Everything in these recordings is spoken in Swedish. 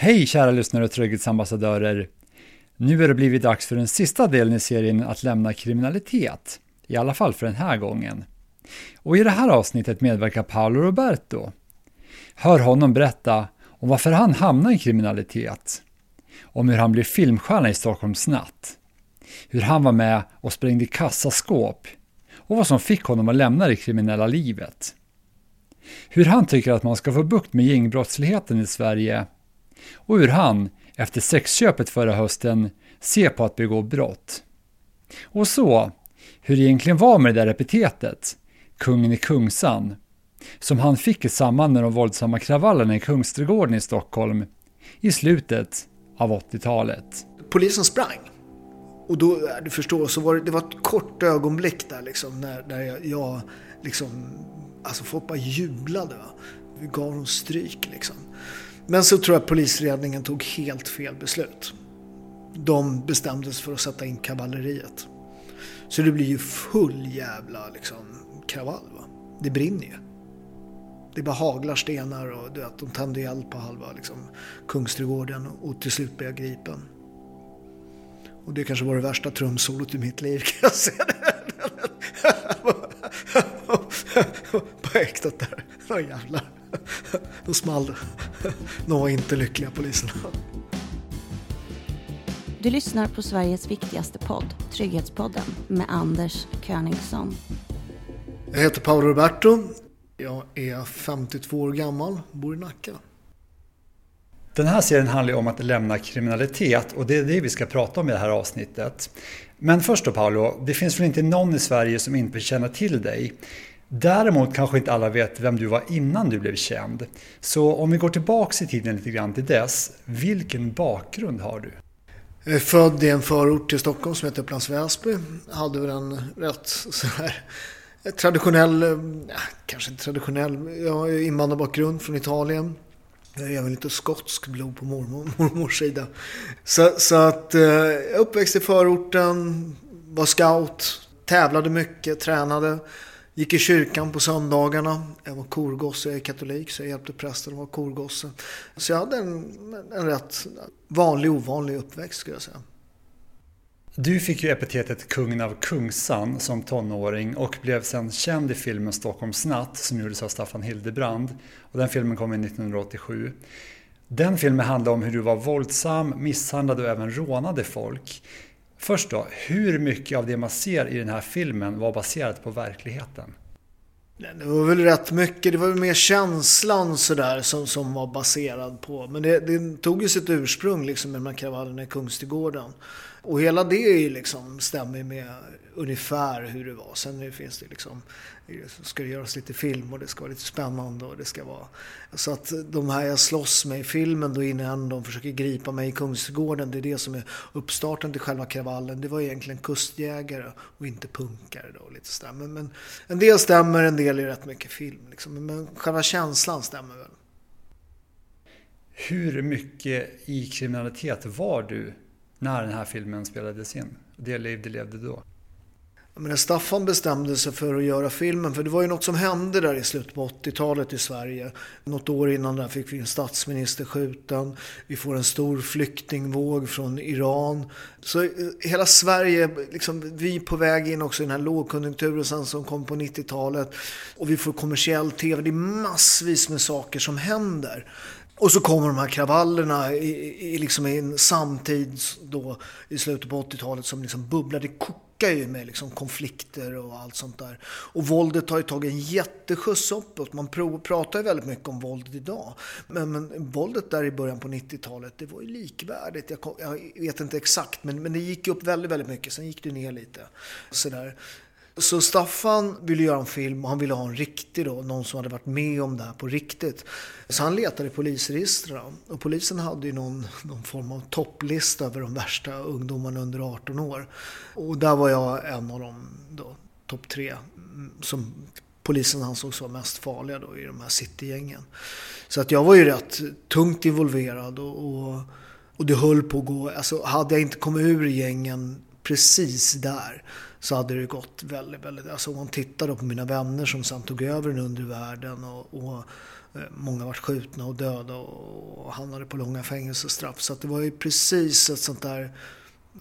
Hej kära lyssnare och trygghetsambassadörer! Nu är det blivit dags för den sista delen i serien att lämna kriminalitet. I alla fall för den här gången. Och i det här avsnittet medverkar Paolo Roberto. Hör honom berätta om varför han hamnar i kriminalitet. Om hur han blev filmstjärna i Stockholms natt. Hur han var med och sprängde kassaskåp. Och vad som fick honom att lämna det kriminella livet. Hur han tycker att man ska få bukt med gängbrottsligheten i Sverige. Och hur han, efter sexköpet förra hösten, ser på att begå brott. Och så, hur det egentligen var med det där epitetet, kungen i Kungsan, som han fick i samband med de våldsamma kravallerna i Kungsträdgården i Stockholm i slutet av 80-talet. Polisen sprang. Och då, du förstår, så var det, det var ett kort ögonblick där liksom, när, när jag, jag liksom, alltså folk bara jublade. Va? Vi gav dem stryk liksom. Men så tror jag att polisledningen tog helt fel beslut. De bestämde sig för att sätta in kavalleriet. Så det blir ju full jävla liksom, kravall. Va? Det brinner ju. Det bara haglar stenar och du vet, de tänder eld på halva liksom, Kungsträdgården och till slut blir jag gripen. Och det kanske var det värsta trumsolot i mitt liv kan jag säga. på äktat där. Åh jävlar. Då small det. De var inte lyckliga poliserna. Du lyssnar på Sveriges viktigaste podd, Trygghetspodden, med Anders Königsson. Jag heter Paolo Roberto. Jag är 52 år gammal, bor i Nacka. Den här serien handlar om att lämna kriminalitet och det är det vi ska prata om i det här avsnittet. Men först då Paolo, det finns väl inte någon i Sverige som inte känner till dig. Däremot kanske inte alla vet vem du var innan du blev känd. Så om vi går tillbaks i tiden lite grann till dess, vilken bakgrund har du? Jag är född i en förort till Stockholm som heter Upplands Väsby. Hade väl en rätt sådär eh, traditionell, eh, ja, kanske inte traditionell, jag har invandrarbakgrund från Italien. Jag är väl lite skotsk blod på mormor, mormors sida. Så, så att jag uppväxt i förorten, var scout, tävlade mycket, tränade. Gick i kyrkan på söndagarna. Jag var korgosse, jag är katolik så jag hjälpte prästen att vara korgosse. Så jag hade en, en rätt vanlig, ovanlig uppväxt skulle jag säga. Du fick ju epitetet Kungen av Kungsan som tonåring och blev sen känd i filmen Stockholms natt som gjordes av Staffan Hildebrand. Och den filmen kom 1987. Den filmen handlade om hur du var våldsam, misshandlade och även rånade folk. Först då, hur mycket av det man ser i den här filmen var baserat på verkligheten? Det var väl rätt mycket, det var väl mer känslan sådär som, som var baserad på. Men det, det tog ju sitt ursprung liksom med de här kravallerna i Kungsträdgården. Och hela det är ju liksom, stämmer med ungefär hur det var. Sen finns det liksom, ska det göras lite film och det ska vara lite spännande och det ska vara... Så att de här jag slåss med i filmen då innan de försöker gripa mig i Kungsträdgården, det är det som är uppstarten till själva kravallen. Det var egentligen kustjägare och inte punkare då, lite sådär. Men, men en del stämmer, en del är rätt mycket film liksom. Men själva känslan stämmer väl. Hur mycket i kriminalitet var du när den här filmen spelades in? Det liv du levde då? Men när Staffan bestämde sig för att göra filmen, för det var ju något som hände där i slutet på 80-talet i Sverige. Något år innan där fick vi en statsminister skjuten. Vi får en stor flyktingvåg från Iran. Så eh, hela Sverige, liksom, vi är på väg in också i den här lågkonjunkturen sen som kom på 90-talet. Och vi får kommersiell tv. Det är massvis med saker som händer. Och så kommer de här kravallerna i, i, liksom i en samtid då, i slutet på 80-talet som liksom bubblar. Det kokar ju med liksom konflikter och allt sånt där. Och våldet har ju tagit en jätteskjuts uppåt. Man pratar ju väldigt mycket om våldet idag. Men, men våldet där i början på 90-talet, det var ju likvärdigt. Jag, jag, vet inte exakt, men, men det gick upp väldigt, väldigt mycket. Sen gick det ner lite. Sådär. Så Staffan ville göra en film och han ville ha en riktig då, någon som hade varit med om det här på riktigt. Så han letade i polisregistren och polisen hade ju någon, någon form av topplista över de värsta ungdomarna under 18 år. Och där var jag en av dem då, topp tre, mm, som polisen ansåg var mest farliga då i de här citygängen. Så att jag var ju rätt tungt involverad och, och, och det höll på att gå, alltså hade jag inte kommit ur gängen precis där så hade det gått väldigt, väldigt... Alltså om man tittar på mina vänner som sen tog över den undre världen och, och eh, Många vart skjutna och döda och hamnade på långa fängelsestraff. Så det var ju precis ett sånt där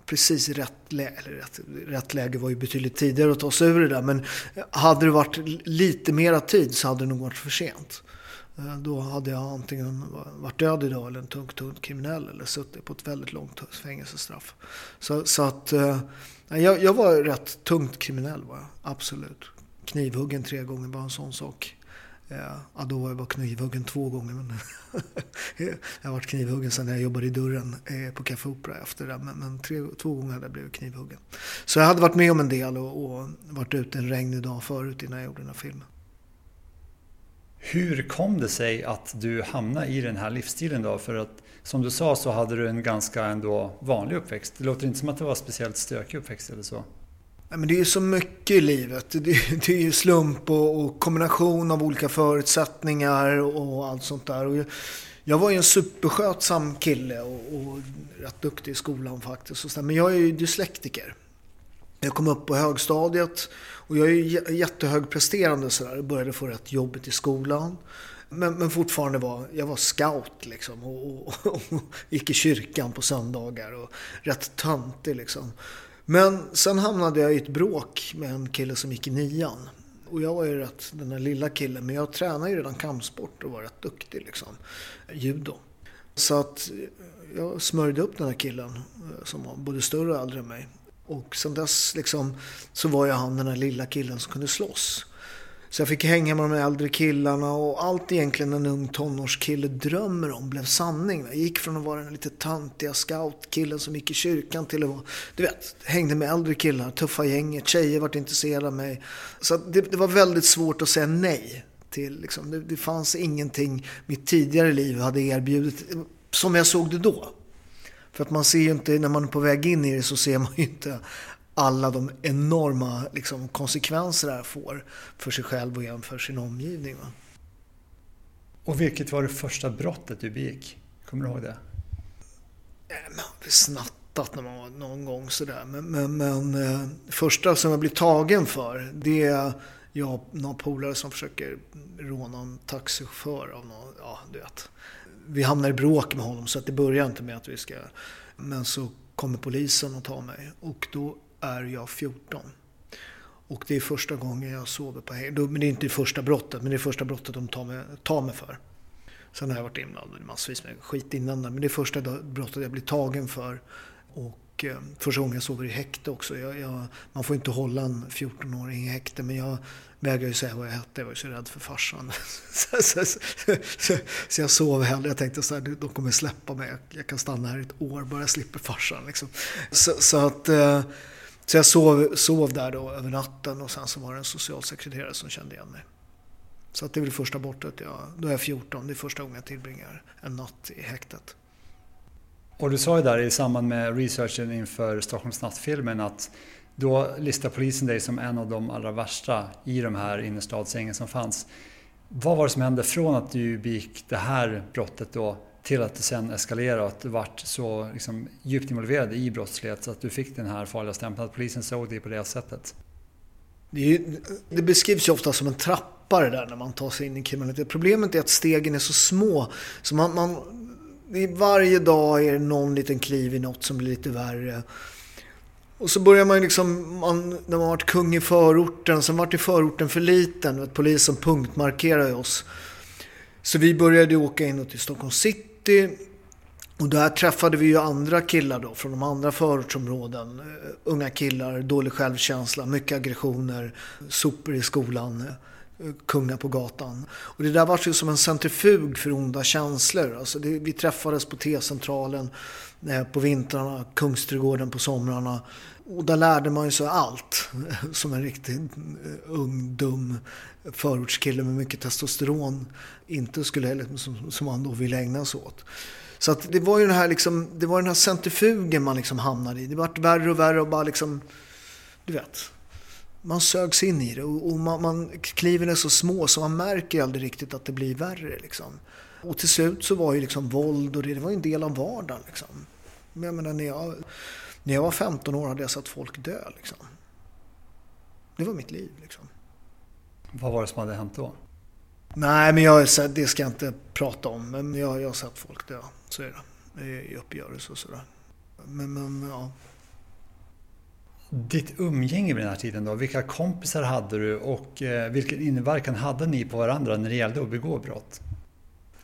precis i rätt läge, eller rätt, rätt läge var ju betydligt tidigare att ta sig ur det där. Men hade det varit lite mera tid så hade det nog varit för sent. Eh, då hade jag antingen varit död idag eller en tungt, tungt kriminell eller suttit på ett väldigt långt fängelsestraff. Så, så att eh, jag, jag, var rätt tungt kriminell var jag, absolut. Knivhuggen tre gånger, bara en sån sak. Eh, ja, då var jag bara knivhuggen två gånger. Men jag har varit knivhuggen sen jag jobbade i dörren eh, på Café Opera efter det. Men, men tre, två gånger hade jag blivit knivhuggen. Så jag hade varit med om en del och, och varit ute en regnig dag förut innan jag gjorde den här filmen. Hur kom det sig att du hamnade i den här livsstilen då? För att som du sa så hade du en ganska ändå vanlig uppväxt. Det låter inte som att det var speciellt stökig uppväxt eller så. men det är ju så mycket i livet. Det, det är ju slump och, och, kombination av olika förutsättningar och allt sånt där. Och jag, jag var ju en superskötsam kille och, och rätt duktig i skolan faktiskt. Men jag är ju dyslektiker. Jag kom upp på högstadiet och jag är ju jättehögpresterande sådär och började få rätt jobbigt i skolan. Men, men fortfarande var jag var scout liksom och, och, och, och gick i kyrkan på söndagar och rätt töntig liksom. Men sen hamnade jag i ett bråk med en kille som gick i nian. Och jag var ju rätt den där lilla killen, men jag tränade ju redan kampsport och var rätt duktig liksom. Judo. Så att jag smörjde upp den här killen eh, som var både större och äldre än mig. Och sen dess liksom, så var jag han den där lilla killen som kunde slåss. Så jag fick hänga med de äldre killarna och allt egentligen en ung tonårskille drömmer om blev sanning. Jag gick från att vara den lite töntiga scoutkillen som gick i kyrkan till att vara, du vet, hängde med äldre killar, tuffa gänget, tjejer vart intresserade av mig. Så det, det, var väldigt svårt att säga nej till. Liksom. Det, det fanns ingenting mitt tidigare liv hade erbjudit som jag såg det då. För att man ser ju inte, när man är på väg in i det så ser man ju inte alla de enorma liksom, konsekvenser det här får för sig själv och för sin omgivning. Va? Och vilket var det första brottet du begick? Kommer du ihåg det? Man har snattat när man var någon gång sådär. Men, men, men eh, första som jag blir tagen för det är jag och några polare som försöker råna en taxichaufför av någon, ja du vet vi hamnar i bråk med honom så att det börjar inte med att vi ska... Men så kommer polisen och tar mig och då är jag 14. Och det är första gången jag sover på häng. Men det är inte det första brottet, men det är första brottet de tar mig, tar mig för. Sen har jag varit inblandad i massvis med skit innan men det är första brottet jag blir tagen för. Och eh, första gången jag sover i häkte också. Jag, jag, man får inte hålla en 14-åring i häkte men jag vägrade ju säga vad jag hette. Jag var ju så rädd för farsan. så, så, så, så, jag sov hellre. Jag tänkte så här, de kommer släppa mig. Jag kan stanna här ett år bara jag slipper farsan. Liksom. Så, att, eh, så jag sov, sov där då över natten och sen så var det en socialsekreterare som kände igen mig. Så att det är väl första bortet. Jag, då är jag 14. Det är första gången jag tillbringar en natt i häktet. Och du sa ju där i samband med researchen inför Stockholms nattfilmen att då listar polisen dig som en av de allra värsta i de här innerstadsgängen som fanns. Vad var det som hände från att du begick det här brottet då till att det sen eskalerade och att du vart så liksom, djupt involverad i brottslighet så att du fick den här farliga stämpeln, att polisen såg dig på det sättet? Det, ju, det beskrivs ju ofta som en trappa det där när man tar sig in i kriminalitet. Problemet är att stegen är så små. Så man, man, varje dag är det någon liten kliv i något som blir lite värre. Och så börjar man liksom, man, när man varit kung i förorten, sen vart ju förorten för liten. Vet, polisen punktmarkerade oss. Så vi började åka inåt till Stockholm city. Och där träffade vi ju andra killar då från de andra förortsområden. Uh, unga killar, dålig självkänsla, mycket aggressioner, sopor i skolan, uh, kungar på gatan. Och det där var ju som en centrifug för onda känslor. Alltså det, vi träffades på T-centralen eh, på vintrarna, Kungsträdgården på somrarna. Och där lärde man sig allt. Som en riktigt eh, ung, dum förortskille med mycket testosteron inte skulle, som, som man då ville ägna sig åt. Så att det var ju den här, liksom, det var den här centrifugen man liksom hamnade i. Det vart värre och värre och bara liksom, du vet. Man sögs in i det och, och man, man, kliven är så små så man märker aldrig riktigt att det blir värre. Liksom. Och till slut så var ju liksom våld och det, det var en del av vardagen. Liksom. Men jag menar, när jag, när jag var 15 år hade jag sett folk dö. Liksom. Det var mitt liv. Liksom. Vad var det som hade hänt då? Nej, men jag, det ska jag inte prata om. Men jag, jag har sett folk dö. Så är det. I uppgörelse och sådär. Men, men ja. Ditt umgänge vid den här tiden då? Vilka kompisar hade du och eh, vilken inverkan hade ni på varandra när det gällde att begå brott?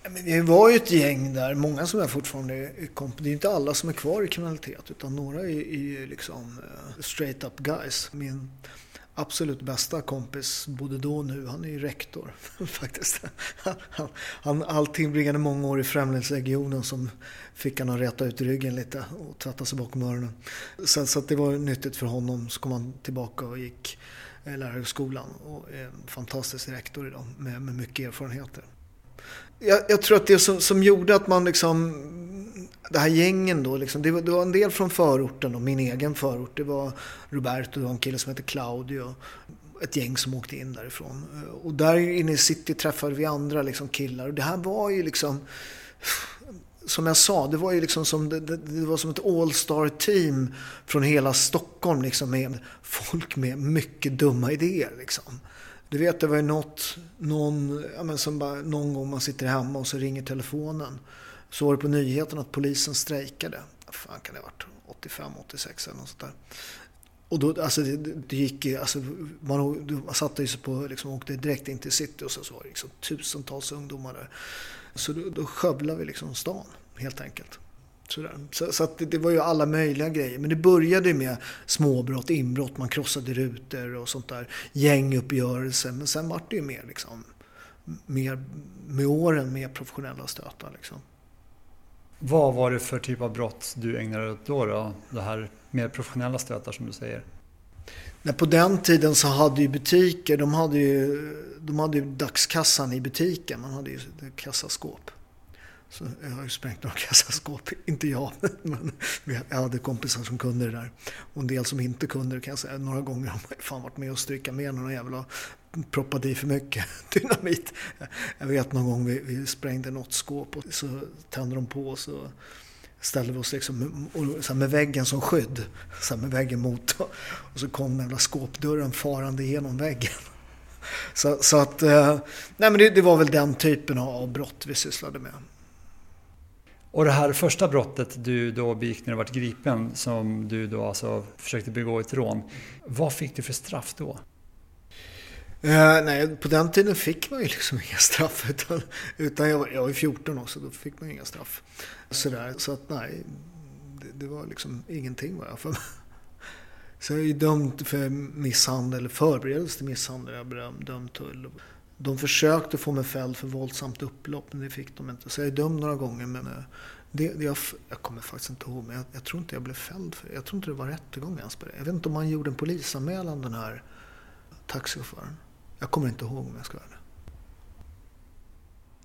Men vi var ju ett gäng där, många som är fortfarande är kompis. Det är inte alla som är kvar i kriminalitet utan några är, ju liksom eh, straight up guys. Min absolut bästa kompis, både då och nu, han är ju rektor faktiskt. Han, han, allting bringade många år i Främlingslegionen som fick han att räta ut ryggen lite och tvätta sig bakom öronen. Så, så det var nyttigt för honom. Så kom han tillbaka och gick eh, lärarhögskolan och är en fantastisk rektor idag med, med mycket erfarenheter. Jag, jag, tror att det som, som gjorde att man liksom det här gängen då, liksom, det, var, det var en del från förorten och min egen förort. Det var Roberto, det var en kille som hette Claudio. Ett gäng som åkte in därifrån. Eh, och där inne i city träffade vi andra liksom, killar. Och det här var ju liksom som jag sa, det var ju liksom som, det, det, var som ett all-star team från hela Stockholm liksom, med folk med mycket dumma idéer. Liksom. Du vet, det var ju något, någon, ja, men som bara, någon gång man sitter hemma och så ringer telefonen. Så var det på nyheten att polisen strejkade. Vad fan kan det ha varit? 85, 86 eller något sånt där. Och då, alltså det, det gick alltså man, man satte sig på, liksom, åkte direkt in till city och så, så var det liksom tusentals ungdomar där. Så då, då skövlade vi liksom stan, helt enkelt. Sådär. Så, så det, det, var ju alla möjliga grejer. Men det började med småbrott, inbrott, man krossade rutor och sånt där. Gänguppgörelser. Men sen vart det ju mer liksom, mer, med åren mer professionella stötar liksom. Vad var det för typ av brott du ägnade dig åt då? då? Det här mer professionella stötar som du säger. Nej, på den tiden så hade ju butiker, de hade ju, de hade ju dagskassan i butiken. Man hade ju kassaskåp. Så jag har ju sprängt några kassaskåp, inte jag, men jag hade kompisar som kunde det där. Och en del som inte kunde det kan jag säga. Några gånger har man fan varit med och stryka med någon jävel och proppat i för mycket dynamit. Jag vet någon gång vi, vi sprängde något skåp och så tände de på och så ställde vi oss liksom, så med väggen som skydd. Så med väggen mot. Och så kom den jävla skåpdörren farande genom väggen. Så, så att, eh, nej men det, det, var väl den typen av brott vi sysslade med. Och det här första brottet du då begick när du var gripen, som du då alltså försökte begå ett rån. Vad fick du för straff då? Uh, nej, på den tiden fick man ju liksom inga straff. Utan, utan jag, var, jag var 14 också, då fick man inga straff. Sådär, så att nej, det, det var liksom ingenting var jag för mig. Så jag är ju dömd för misshandel, förberedelse till misshandel. Jag är dömd till. De försökte få mig fälld för våldsamt upplopp, men det fick de inte. Så jag är dömd några gånger, men eh, det, det jag, jag, kommer faktiskt inte ihåg, men jag, jag, tror inte jag blev fälld för det. Jag tror inte det var rättegång ens på det. Jag vet inte om man gjorde en polisanmälan, den här taxichauffören. Jag kommer inte ihåg om jag ska vara det.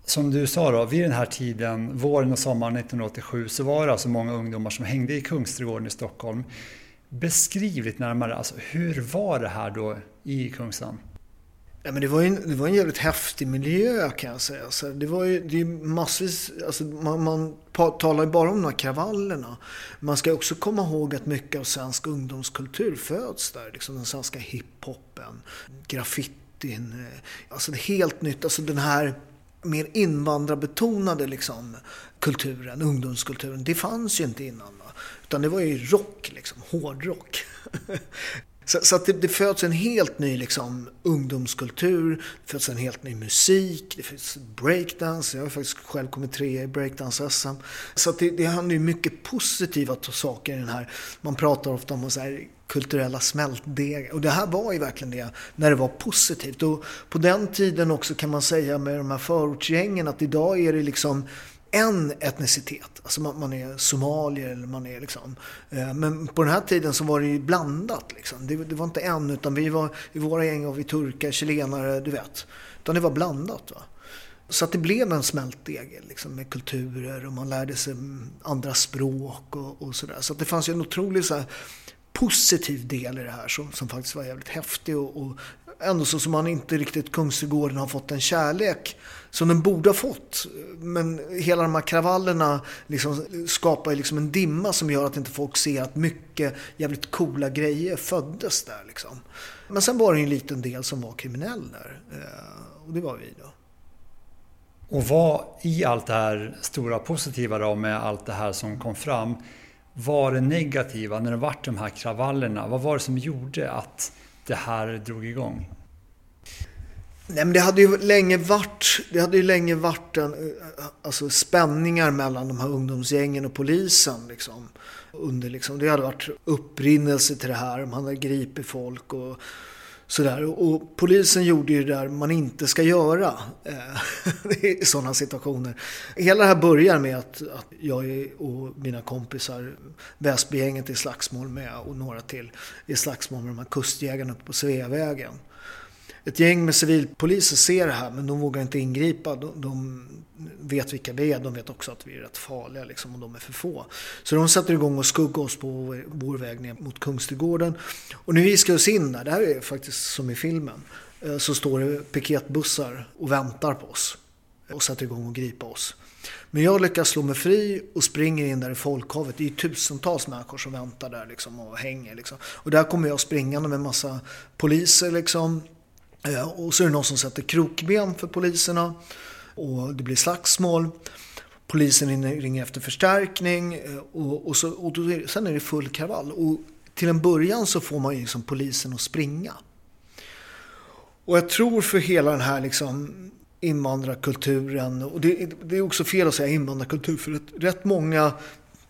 Som du sa då, vid den här tiden, våren och sommaren 1987, så var det alltså många ungdomar som hängde i Kungsträdgården i Stockholm. Beskriv lite närmare, alltså, hur var det här då i Kungsan? Ja, men det, var en, det var en jävligt häftig miljö kan jag säga. Så det var ju det är massvis, alltså man, man talar ju bara om de här kravallerna. Man ska också komma ihåg att mycket av svensk ungdomskultur föds där. Liksom den svenska hiphopen, graffitin. Eh, alltså det helt nytt, alltså den här mer invandrarbetonade liksom, kulturen, ungdomskulturen, det fanns ju inte innan. Va? Utan det var ju rock, liksom, hårdrock. Så, så att det, det, föds en helt ny liksom, ungdomskultur, det föds en helt ny musik, det föds breakdance. Jag har faktiskt själv kommit trea i breakdance-SM. Så att det, det handlar ju mycket positiva saker i den här. Man pratar ofta om så här, kulturella smältdegar. Och det här var ju verkligen det, när det var positivt. Och på den tiden också kan man säga med de här förortsgängen att idag är det liksom en etnicitet. Alltså man, man, är somalier eller man är liksom. Eh, men på den här tiden så var det ju blandat liksom. Det, det, var inte en utan vi var, i våra gäng var vi turkar, chilenare, du vet. Utan det var blandat va. Så att det blev en smältdegel liksom, med kulturer och man lärde sig andra språk och, och sådär. Så att det fanns ju en otrolig så här, positiv del i det här som, som faktiskt var jävligt häftig och, och ändå så som man inte riktigt Kungsträdgården har fått en kärlek som den borde ha fått. Men hela de här kravallerna liksom skapar liksom en dimma som gör att inte folk ser att mycket jävligt coola grejer föddes där. Liksom. Men sen var det en liten del som var kriminell där. Eh, och det var vi då. Och vad i allt det här stora positiva då med allt det här som kom fram var det negativa när det vart de här kravallerna? Vad var det som gjorde att det här drog igång? Nej, men det hade ju länge varit, det hade ju länge varit en, eh, alltså spänningar mellan de här ungdomsgängen och polisen. Liksom. Under, liksom, det hade varit upprinnelse till det här, man hade gripit folk och sådär. Och polisen gjorde ju det där man inte ska göra eh, i sådana situationer. Hela det här börjar med att, att jag och mina kompisar, Väsbygänget i slagsmål med och några till i slagsmål med de här kustjägarna på Sveavägen ett gäng med civilpoliser ser det här men de vågar inte ingripa. De, de, vet vilka vi är, de vet också att vi är rätt farliga liksom, och de är för få. Så de sätter igång och skuggar oss på vår, väg ner mot Kungsträdgården. Och när vi ska oss in där, det här är faktiskt som i filmen, eh, så står det piketbussar och väntar på oss och sätter igång och gripa oss. Men jag lyckas slå mig fri och springer in där i folkhavet. Det är tusentals människor som väntar där liksom och hänger. Liksom. Och där kommer jag springande med massa poliser liksom Eh, och så är det någon som sätter krokben för poliserna och det blir slagsmål. Polisen ringer efter förstärkning eh, och, och, så, och då är, sen är det full kravall. Och till en början så får man ju liksom polisen att springa. Och jag tror för hela den här liksom invandrarkulturen, och det, det är också fel att säga invandrarkultur för rätt många,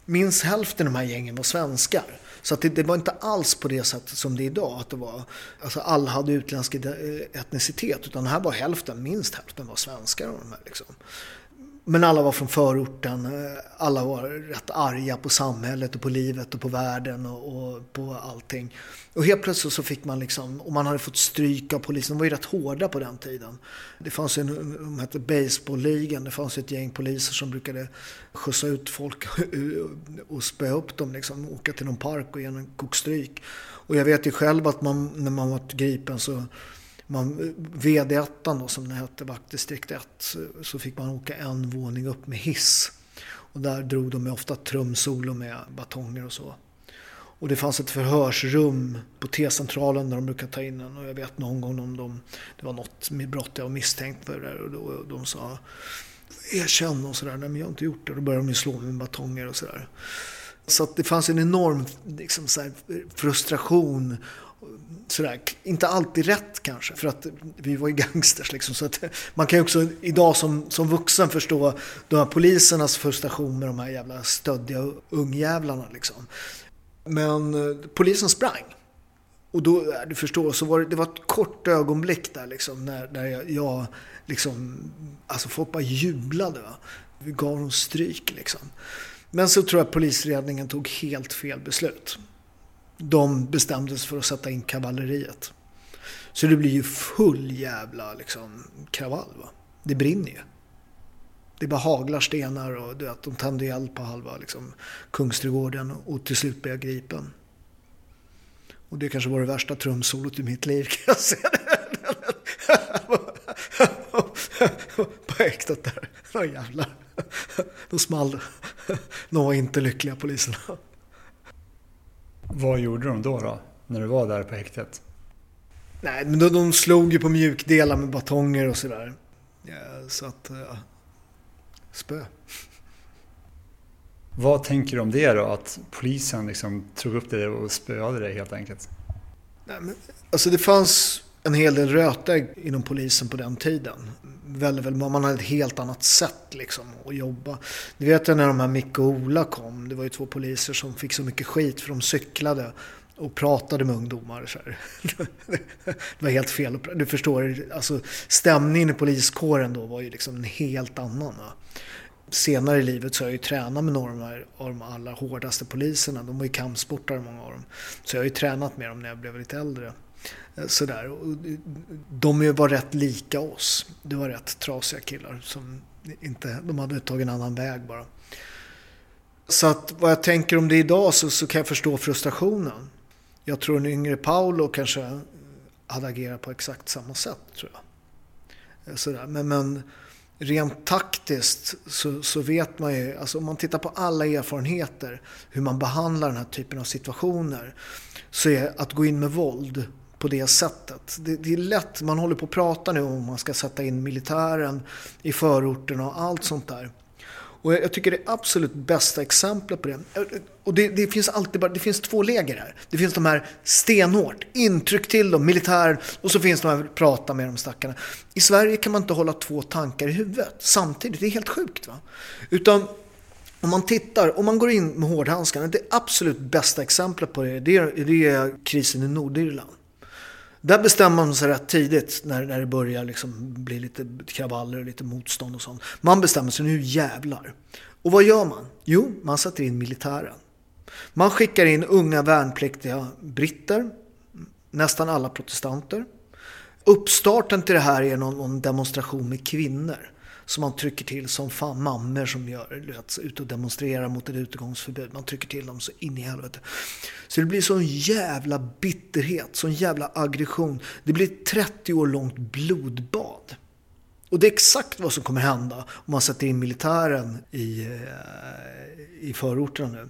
minst hälften av de här gängen var svenskar. Så att det, det, var inte alls på det sättet som det är idag. Att det var, alltså alla hade utländsk etnicitet. Utan här var hälften, minst hälften var svenskar. Och de här liksom. Men alla var från förorten. Alla var rätt arga på samhället och på livet och på världen och, och på allting. Och helt plötsligt så fick man liksom, och man hade fått stryk av polisen. De var ju rätt hårda på den tiden. Det fanns en, de hette baseballligan. Det fanns ett gäng poliser som brukade skjutsa ut folk och spöa upp dem liksom. Åka till någon park och ge en kokstryk. Och jag vet ju själv att man, när man var gripen så man, VD1 då, som det hette, vaktdistrikt 1, så fick man åka en våning upp med hiss. Och där drog de ofta trumsolo med batonger och så. Och det fanns ett förhörsrum på T-centralen där de brukade ta in en. Och jag vet någon gång om de, det var något med brott jag var misstänkt för. Det och, då, och de sa erkänn och sådär. Nej men jag har inte gjort det. Då började de ju slå med batonger och sådär. Så att det fanns en enorm liksom, frustration sådär, inte alltid rätt kanske, för att vi var ju gangsters. Liksom, så att man kan ju också idag som, som vuxen förstå de här polisernas frustration med de här jävla stöddiga ungjävlarna. Liksom. Men eh, polisen sprang. Och då, du förstår, så var det, det var ett kort ögonblick där liksom, när, när jag, jag liksom, alltså folk bara jublade. Va? Vi gav dem stryk liksom. Men så tror jag polisledningen tog helt fel beslut de bestämde sig för att sätta in kavalleriet. Så det blir ju full jävla liksom, kravall. Va? Det brinner ju. Det bara haglar stenar och du vet, de tänder eld på halva liksom, Kungsträdgården och till slut blir jag gripen. Och det kanske var det värsta trumsolot i mitt liv kan jag säga. på häktet där. Åh jävlar. Då small. De var inte lyckliga poliserna. Vad gjorde de då, då när du var där på häktet? Nej, men de, de slog ju på mjukdelar med batonger och sådär. Ja, så att... Ja. Spö. Vad tänker du om det då? Att polisen liksom tog upp det och spöade dig helt enkelt? Nej, men, alltså det fanns en hel del rötägg inom polisen på den tiden. Väldigt, väldigt, man hade ett helt annat sätt liksom att jobba. Du vet när de här Micke och Ola kom. Det var ju två poliser som fick så mycket skit för de cyklade och pratade med ungdomar. Så det var helt fel. Du förstår, alltså, stämningen i poliskåren då var ju liksom en helt annan. Va? Senare i livet så har jag ju tränat med några av de allra hårdaste poliserna. De var ju kampsportare många av dem. Så jag har ju tränat med dem när jag blev lite äldre. Eh, sådär. Och eh, De var rätt lika oss. Det var rätt trasiga killar. Som inte, de hade tagit en annan väg bara. Så att vad jag tänker om det idag så, så kan jag förstå frustrationen. Jag tror en yngre Paolo kanske hade agerat på exakt samma sätt. tror jag. Eh, sådär. Men, men rent taktiskt så, så, vet man ju, alltså om man tittar på alla erfarenheter, hur man behandlar den här typen av situationer, så är att gå in med våld på det sättet. Det, det, är lätt, man håller på att prata nu om man ska sätta in militären i förorterna och allt sånt där. Och jag tycker det absolut bästa exemplet på det, och det, det, finns alltid bara, det finns två läger här. Det finns de här stenhårt, intryck till dem, militär, och så finns de här prata med de stackarna. I Sverige kan man inte hålla två tankar i huvudet samtidigt, det är helt sjukt. va. Utan om man tittar, om man går in med hårdhandskarna, det absolut bästa exemplet på det, det är, det är krisen i Nordirland. Där bestämmer man sig rätt tidigt när, när det börjar liksom bli lite kravaller och lite motstånd och sånt. Man bestämmer sig, nu jävlar. Och vad gör man? Jo, man sätter in militären. Man skickar in unga värnpliktiga britter, nästan alla protestanter. Uppstarten till det här är någon, någon demonstration med kvinnor som man trycker till som fan mammor som gör, ut och demonstrerar mot ett utegångsförbud. Man trycker till dem så in i helvete. Så det blir sån jävla bitterhet, sån jävla aggression. Det blir ett 30 år långt blodbad. Och det är exakt vad som kommer hända om man sätter in militären i, eh, i förorterna nu.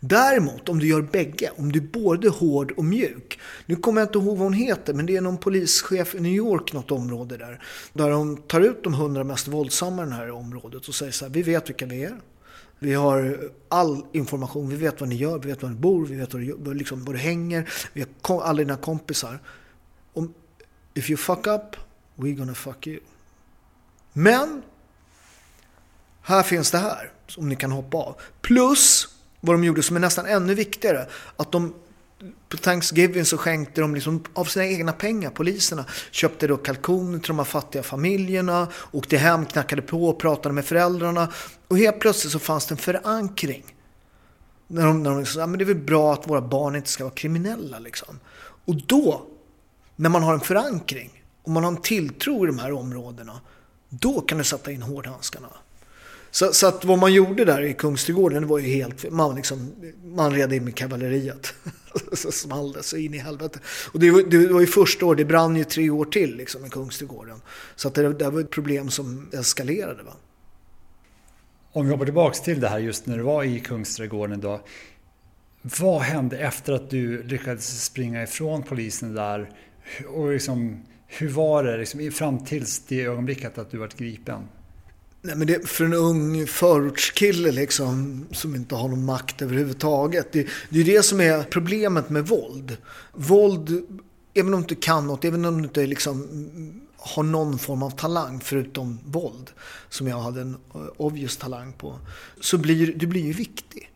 Däremot om du gör bägge, om du är både hård och mjuk. Nu kommer jag inte ihåg vad hon heter, men det är någon polischef i New York, något område där. Där de tar ut de hundra mest våldsamma i det här området och säger så här, vi vet vilka vi är. Vi har all information, vi vet vad ni gör, vi vet var ni bor, vi vet var du, liksom, var du hänger, vi har alla dina kompisar. Om, if you fuck up, we're gonna fuck you. Men, här finns det här som ni kan hoppa av. Plus vad de gjorde som är nästan ännu viktigare. Att de på Thanksgiving så skänkte de liksom av sina egna pengar, poliserna. Köpte då kalkoner till de här fattiga familjerna, åkte hem, knackade på pratade med föräldrarna. Och helt plötsligt så fanns det en förankring. När de, när de liksom, sa, men det är väl bra att våra barn inte ska vara kriminella liksom. Och då, när man har en förankring och man har en tilltro i de här områdena, då kan du sätta in hårdhandskarna. Så, så, att vad man gjorde där i Kungsträdgården var ju helt, man, liksom, man red in med kavalleriet. så small det så in i helvete. Och det var, det var ju första året, det brann ju tre år till liksom, i Kungsträdgården. Så att det, det var ett problem som eskalerade. Va? Om vi hoppar tillbaka till det här just när du var i Kungsträdgården då. Vad hände efter att du lyckades springa ifrån polisen där? Och liksom, hur var det liksom, fram tills det ögonblicket att du var gripen? Nej, men det, för en ung förortskille liksom, som inte har någon makt överhuvudtaget. Det, det är det som är problemet med våld. Våld, även om du inte kan något, även om du inte liksom har någon form av talang förutom våld, som jag hade en obvious talang på, så blir du blir ju viktig.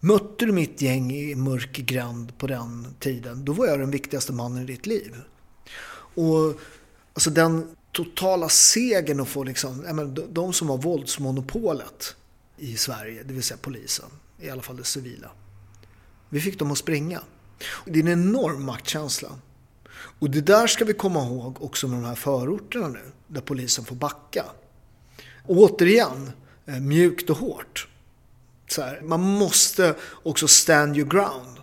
Mötte du mitt gäng i mörk gränd på den tiden, då var jag den viktigaste mannen i ditt liv. Och alltså den totala segern att få liksom, menar, de som har våldsmonopolet i Sverige, det vill säga polisen, i alla fall det civila. Vi fick dem att springa. Det är en enorm maktkänsla. Och det där ska vi komma ihåg också med de här förorterna nu, där polisen får backa. Och återigen, eh, mjukt och hårt. Så här, man måste också stand your ground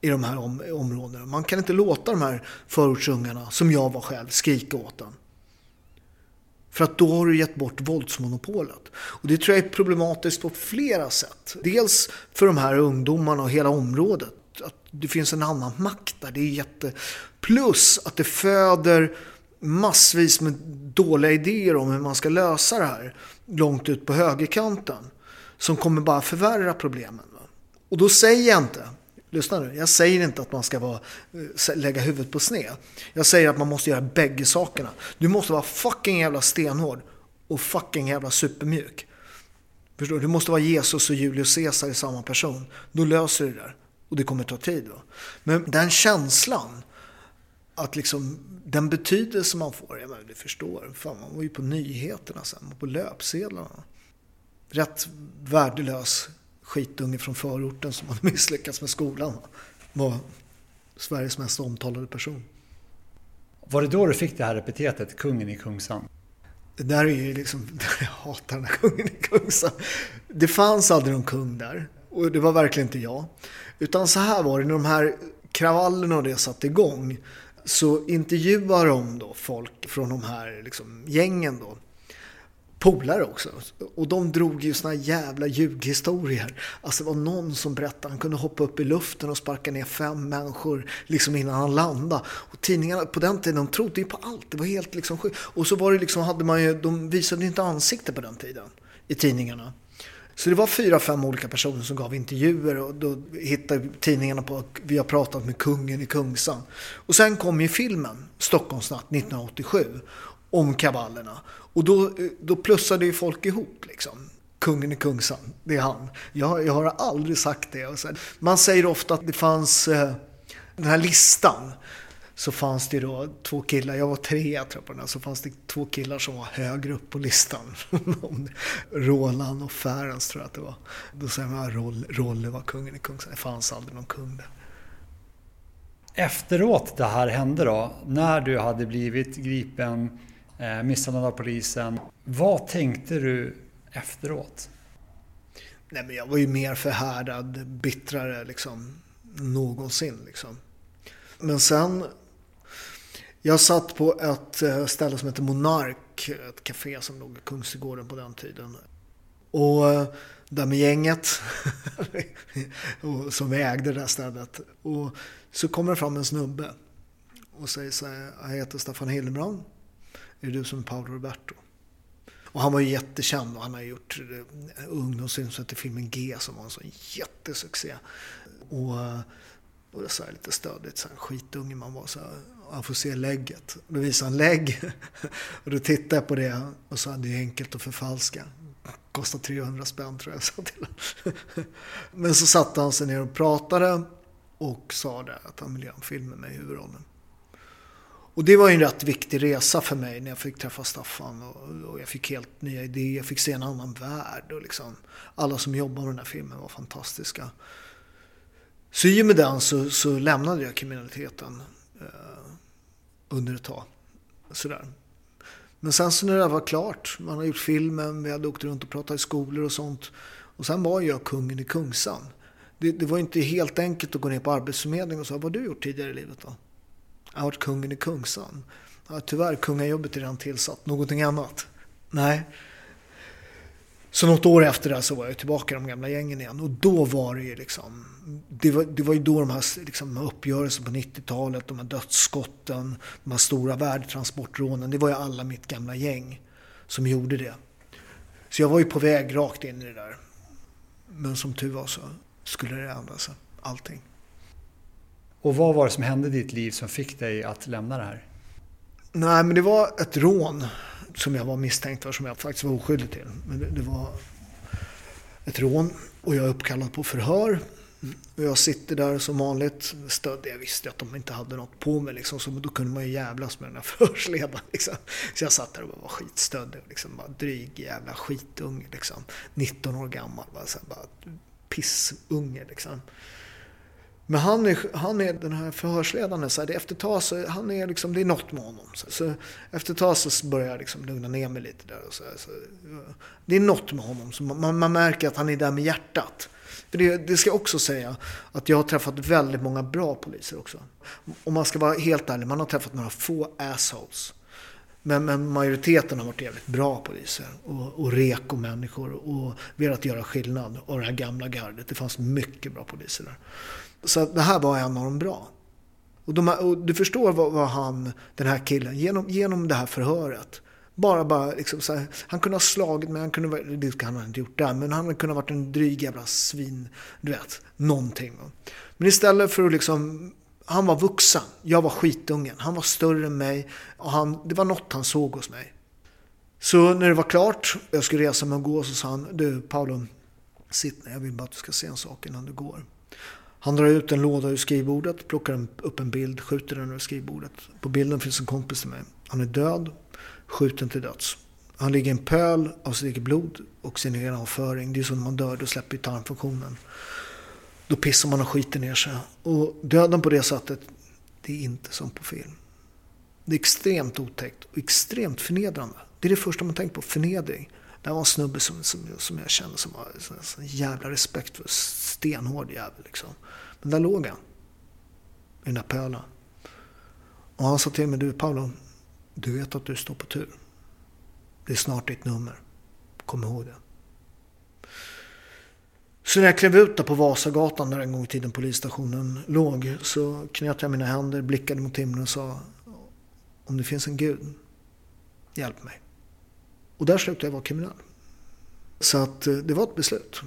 i de här om områdena. Man kan inte låta de här förortsungarna, som jag var själv, skrika åt en. För att då har du gett bort våldsmonopolet. Och det tror jag är problematiskt på flera sätt. Dels för de här ungdomarna och hela området. Att det finns en annan makt där. Det är jätte... Plus att det föder massvis med dåliga idéer om hur man ska lösa det här. Långt ut på högerkanten. Som kommer bara förvärra problemen. Och då säger jag inte Lyssna nu, jag säger inte att man ska vara, eh, lägga huvudet på sned. Jag säger att man måste göra bägge sakerna. Du måste vara fucking jävla stenhård och fucking jävla supermjuk. Förstår du? Du måste vara Jesus och Julius Caesar i samma person. Då löser du det där. Och det kommer ta tid. Va? Men den känslan, att liksom, den betydelse man får, jag menar, du förstår. Fan, man var ju på nyheterna sen, på löpsedlarna. Rätt värdelös skitunge från förorten som hade misslyckats med skolan var Sveriges mest omtalade person. Var det då du fick det här epitetet, kungen i Kungsan? Det där är ju liksom, jag hatar den här kungen i Kungsan. Det fanns aldrig någon kung där. Och det var verkligen inte jag. Utan så här var det, när de här kravallerna och det satte igång så intervjuar de då folk från de här liksom, gängen då polare också. Och de drog ju såna jävla ljughistorier. Alltså det var någon som berättade, han kunde hoppa upp i luften och sparka ner fem människor liksom innan han landade. Och tidningarna på den tiden, de trodde ju på allt. Det var helt liksom sjukt. Och så var det liksom, hade man ju, de visade inte ansikte på den tiden i tidningarna. Så det var fyra, fem olika personer som gav intervjuer och då hittade tidningarna på att vi har pratat med kungen i Kungsan. Och sen kom ju filmen Stockholmsnatt 1987 om kavallerna. Och då, då plussade ju folk ihop liksom. Kungen i Kungsan, det är han. Jag, jag har aldrig sagt det. Man säger ofta att det fanns eh, den här listan så fanns det då två killar, jag var tre tror jag på den här, så fanns det två killar som var högre upp på listan. Roland och Färens tror jag att det var. Då säger man att Rolle, Rolle var kungen i Kungsan. Det fanns aldrig någon kung där. Efteråt det här hände då, när du hade blivit gripen, eh, misshandlad av polisen. Vad tänkte du efteråt? Nej men jag var ju mer förhärdad, bittrare liksom, någonsin liksom. Men sen jag satt på ett eh, ställe som heter Monark, ett café som låg i Kungsträdgården på den tiden. Och eh, där med gänget som ägde det där stället. Och så kommer det fram en snubbe och säger så här, jag heter Staffan Hildebrand. Är det du som är Paolo Roberto? Och han var ju jättekänd och han har gjort eh, ungdomsfilm filmen G som var en sån jättesuccé. Och, eh, och det är lite stödigt, så här, skitunge man var. Så här, han får se lägget. Då visade han lägg. Och då tittade jag på det och sa det är enkelt att förfalska. Kostar 300 spänn tror jag. Sa till Men så satte han sig ner och pratade och sa det att han ville göra en film med mig i huvudrollen. Och det var ju en rätt viktig resa för mig när jag fick träffa Staffan och, och jag fick helt nya idéer. Jag fick se en annan värld och liksom alla som jobbade med den här filmen var fantastiska. Så i och med den så, så lämnade jag kriminaliteten eh, under ett tag. Sådär. Men sen så när det var klart, man har gjort filmen, vi hade åkt runt och pratat i skolor och sånt. Och sen var jag kungen i Kungsan. Det, det var inte helt enkelt att gå ner på Arbetsförmedlingen och säga, vad har du gjort tidigare i livet då? Jag har varit kungen i Kungsan. Ja, tyvärr, kungajobbet är redan tillsatt. Någonting annat? Nej. Så något år efter det så var jag tillbaka i de gamla gängen igen. Och då var det ju liksom... Det var, det var ju då de här, liksom, uppgörelserna på 90-talet, de här dödsskotten, de här stora värdetransportrånen. Det var ju alla mitt gamla gäng som gjorde det. Så jag var ju på väg rakt in i det där. Men som tur var så skulle det ändra sig, allting. Och vad var det som hände i ditt liv som fick dig att lämna det här? Nej, men det var ett rån som jag var misstänkt för, som jag faktiskt var oskyldig till. Men det, det var ett rån och jag är uppkallad på förhör. Och jag sitter där som vanligt stödd. Jag visste att de inte hade något på mig. Liksom, så då kunde man ju jävlas med den här förhörsledaren. Liksom. Så jag satt där och var skitstöddig. Liksom, bara dryg jävla skitunge. Liksom. 19 år gammal. Bara, så bara pissunge. Liksom. Men han är, han är den här förhörsledaren, så här, det efter ett tag så han är liksom, det är något med honom. Så, så efter ett tag så börjar jag liksom lugna ner mig lite där. Och så, så, det är något med honom, så man, man märker att han är där med hjärtat. För det, det ska jag också säga, att jag har träffat väldigt många bra poliser också. Om man ska vara helt ärlig, man har träffat några få assholes. Men, men majoriteten har varit jävligt bra poliser och, och reko människor och velat göra skillnad. Och det här gamla gardet, det fanns mycket bra poliser där. Så det här var en av de bra. Och, de, och du förstår vad, vad, han, den här killen, genom, genom det här förhöret. Bara, bara liksom så här, han kunde ha slagit mig, han kunde, det kan han inte gjort där, men han kunde ha varit en dryg jävla svin, du vet, någonting. Men istället för att liksom, han var vuxen, jag var skitungen, han var större än mig och han, det var något han såg hos mig. Så när det var klart, jag skulle resa mig och gå, så sa han, du Paolo, sitt ner, jag vill bara att du ska se en sak innan du går. Han drar ut en låda ur skrivbordet, plockar upp en bild, skjuter den ur skrivbordet. På bilden finns en kompis till mig. Han är död, skjuten till döds. Han ligger i en pöl av sitt eget blod och sin egen avföring. Det är så när man dör, då släpper tarmfunktionen. Då pissar man och skiter ner sig. Och döden på det sättet, det är inte som på film. Det är extremt otäckt och extremt förnedrande. Det är det första man tänker på, förnedring. Det här var en snubbe som, som, som jag kände som var en jävla respekt för. Stenhård jävel liksom. Men där låg han. I den där pölen. Och han sa till mig, du Paolo, du vet att du står på tur. Det är snart ditt nummer. Kom ihåg det. Så när jag klev ut där på Vasagatan där en gång i tiden polisstationen låg så knöt jag mina händer, blickade mot himlen och sa om det finns en gud, hjälp mig. Och där slutade jag vara kriminell. Så att eh, det var ett beslut.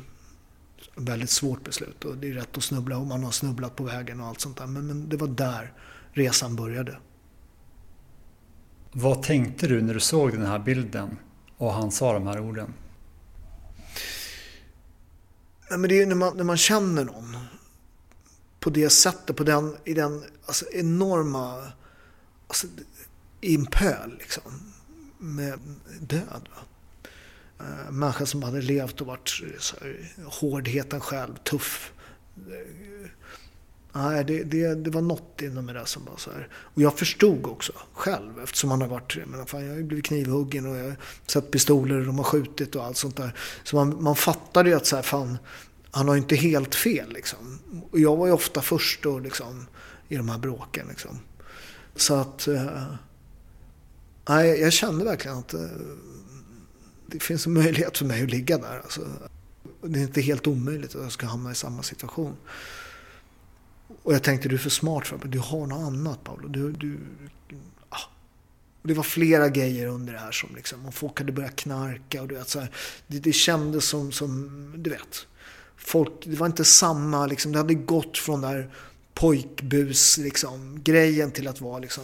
Ett väldigt svårt beslut och det är rätt att snubbla och man har snubblat på vägen och allt sånt där. Men, men det var där resan började. Vad tänkte du när du såg den här bilden och han sa de här orden? Ja, men det är när man, när man känner någon på det sättet, på den, i den alltså, enorma, alltså, i en pöl liksom, med död. Va? Eh, människa som hade levt och varit eh, så här, hårdheten själv, tuff. Eh, nej, det, det, det var något inom det där som var så här. Och jag förstod också själv eftersom man har varit, men fan, jag har ju blivit knivhuggen och jag har sett pistoler och de har skjutit och allt sånt där. Så man, man fattade ju att så här, fan, han har ju inte helt fel liksom. Och jag var ju ofta först då liksom i de här bråken liksom. Så att, eh, nej, jag kände verkligen att eh, det finns en möjlighet för mig att ligga där. Alltså, det är inte helt omöjligt att jag ska hamna i samma situation. Och jag tänkte, du är för smart för mig. Du har något annat Paolo. Du, du, ah. Det var flera grejer under det här som liksom, och folk hade börjat knarka och du vet så här, det, det kändes som, som, du vet. Folk, det var inte samma, liksom, det hade gått från där pojkbus liksom, grejen till att vara liksom,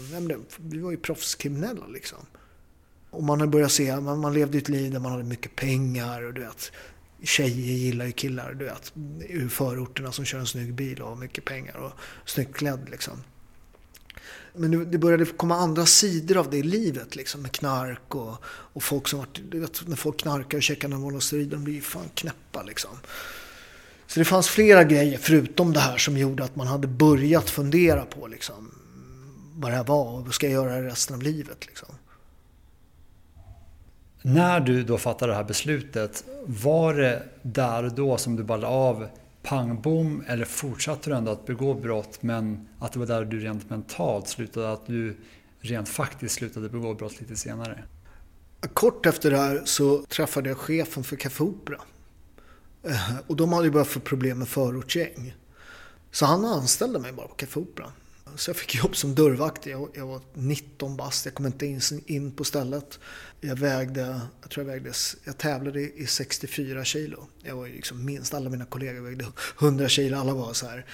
vi var ju proffskriminella liksom. Och man hade börjat se, man, man levde ett liv där man hade mycket pengar och du vet, tjejer gillar ju killar, du vet, ur förorterna som kör en snygg bil och har mycket pengar och snyggt klädd liksom. Men det började komma andra sidor av det livet liksom med knark och, och folk som vart, du vet, när folk knarkar och käkar Navolosterid, de blir ju fan knäppa liksom. Så det fanns flera grejer förutom det här som gjorde att man hade börjat fundera på liksom, vad det här var och vad ska jag göra resten av livet. Liksom. När du då fattade det här beslutet, var det där och då som du bara av pang bom eller fortsatte du ändå att begå brott men att det var där du rent mentalt slutade, att du rent faktiskt slutade begå brott lite senare? Kort efter det här så träffade jag chefen för Café Opera. Eh, och de hade ju börjat få problem med förortsgäng. Så han anställde mig bara på Café Opera. Så jag fick jobb som dörrvakt. Jag, jag var 19 bast. Jag kom inte in, in på stället. Jag vägde, jag tror jag vägde, jag tävlade i 64 kilo. Jag var ju liksom minst, alla mina kollegor vägde 100 kilo. Alla var så här.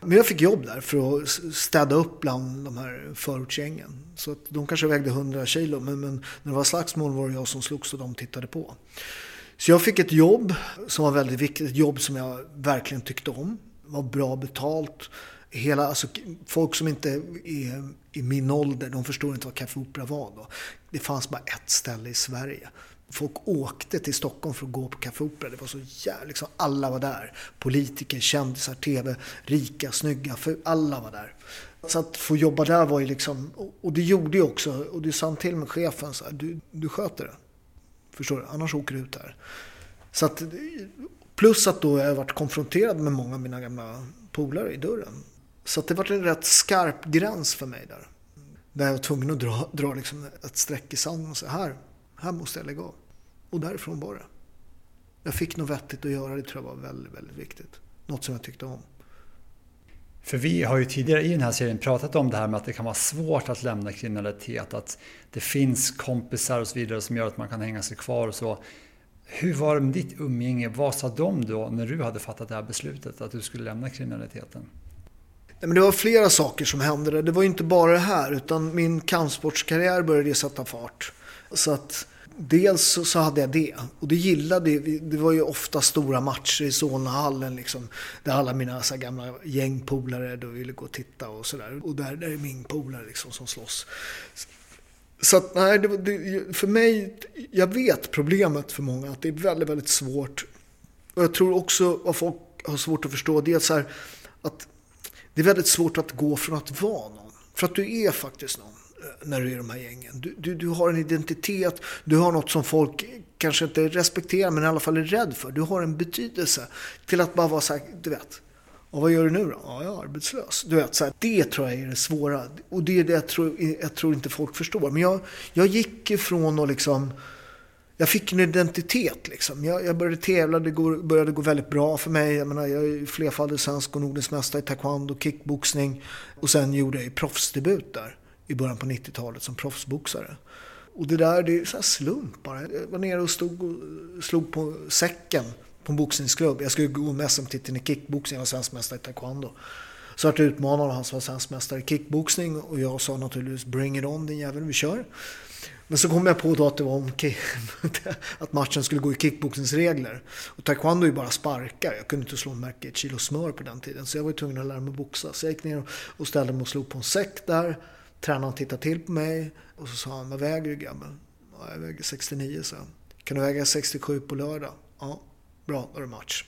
Men jag fick jobb där för att städa upp bland de här förortsgängen. Så att de kanske vägde 100 kilo, men, men när det var slagsmål var det jag som slogs och de tittade på. Så jag fick ett jobb som var väldigt viktigt, ett jobb som jag verkligen tyckte om. Det var bra betalt. Hela, alltså, folk som inte är i min ålder, de förstår inte vad Café Opera var då. Det fanns bara ett ställe i Sverige. Folk åkte till Stockholm för att gå på Café Opera. Det var så jävla, liksom, alla var där. Politiker, kändisar, TV, rika, snygga, för alla var där. Så att få jobba där var ju liksom, och det gjorde jag också, och det sa till med chefen så här, du, du sköter det. Förstår du? Annars åker du ut här. Så att, plus att då jag varit konfronterad med många av mina gamla polare i dörren. Så att det var en rätt skarp gräns för mig där. Där jag var tvungen att dra, dra liksom ett streck i sanden och säga här, här måste jag lägga av. Och därifrån var det. Jag fick något vettigt att göra, det tror jag var väldigt, väldigt viktigt. Något som jag tyckte om. För vi har ju tidigare i den här serien pratat om det här med att det kan vara svårt att lämna kriminalitet, att det finns kompisar och så vidare som gör att man kan hänga sig kvar och så. Hur var det med ditt umgänge? Vad sa de då när du hade fattat det här beslutet att du skulle lämna kriminaliteten? Men det var flera saker som hände. Det var inte bara det här utan min kampsportskarriär började sätta fart. Så att dels så hade jag det. Och det gillade Det var ju ofta stora matcher i Solnahallen liksom. Där alla mina så gamla gängpolare då ville gå och titta och sådär. Och där, där är min polare liksom som slåss. Så att nej, det, det, för mig, jag vet problemet för många att det är väldigt, väldigt svårt. Och jag tror också vad folk har svårt att förstå det är så här, att det är väldigt svårt att gå från att vara någon. För att du är faktiskt någon när du är i de här gängen. Du, du, du har en identitet, du har något som folk kanske inte respekterar men i alla fall är rädd för. Du har en betydelse till att bara vara så här, du vet. Och vad gör du nu då? Ja, jag är arbetslös. Du vet, så här, det tror jag är det svåra. Och det är det jag tror, jag tror inte folk förstår. Men jag, jag gick ifrån att liksom... jag fick en identitet liksom. Jag, jag började tävla, det går, började gå väldigt bra för mig. Jag, menar, jag är flerfaldig svensk och nordisk mästare i taekwondo, kickboxning. Och sen gjorde jag ju proffsdebut där i början på 90-talet som proffsboxare. Och det där, det är så slump bara. Jag var nere och stod och slog på säcken på en boxningsklubb. Jag skulle gå med SM-titeln i kickboxning, jag var svensk mästare i taekwondo. Så att jag utmanade han som var svensk mästare i kickboxning och jag sa naturligtvis bring it on din jävel, vi kör. Men så kom jag på då att det var om att matchen skulle gå i kickboxningsregler. Och taekwondo är ju bara sparkar. Jag kunde inte slå en märke ett kilo smör på den tiden. Så jag var tvungen att lära mig boxa. Så jag gick ner och ställde mig och slog på en säck där. Tränaren tittade till på mig och så sa han, vad väger du grabben?” Ja, jag väger 69, så Kan du väga 67 på lördag? Ja, bra, då är det match.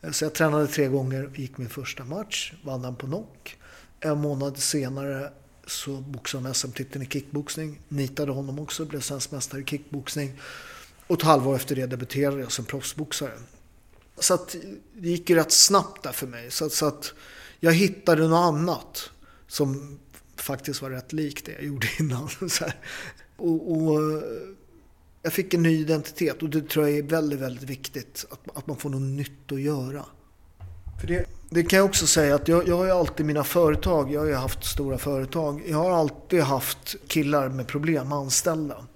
Eh, så jag tränade tre gånger, gick min första match, vann den på knock. En månad senare så boxade han SM-titeln i kickboxning. Nitade honom också, blev svensk mästare i kickboxning. Och ett halvår efter det debuterade jag som proffsboxare. Så att det gick ju rätt snabbt där för mig. Så att, så att jag hittade något annat som faktiskt var rätt lik det jag gjorde innan. Och, och, jag fick en ny identitet och det tror jag är väldigt, väldigt viktigt. Att, att man får något nytt att göra. För det, det kan jag också säga att jag, jag har ju alltid mina företag, jag har ju haft stora företag. Jag har alltid haft killar med problem anställda.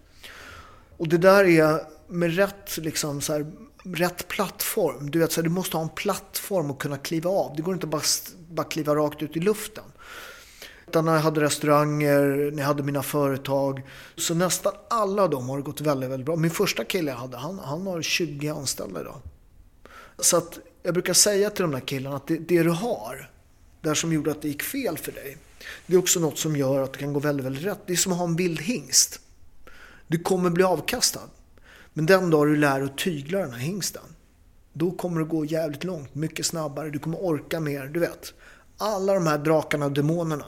Och det där är med rätt, liksom, så här, rätt plattform. Du, vet, så här, du måste ha en plattform att kunna kliva av. Det går inte bara, bara kliva rakt ut i luften. När jag hade restauranger, när jag hade mina företag. Så nästan alla av dem har gått väldigt, väldigt bra. Min första kille jag hade, han, han har 20 anställda idag. Så att jag brukar säga till de där killarna att det, det du har, det som gjorde att det gick fel för dig, det är också något som gör att det kan gå väldigt, väldigt rätt. Det är som att ha en vild hingst. Du kommer bli avkastad. Men den dag du lär dig att tygla den här hingsten, då kommer det gå jävligt långt, mycket snabbare, du kommer orka mer, du vet. Alla de här drakarna och demonerna,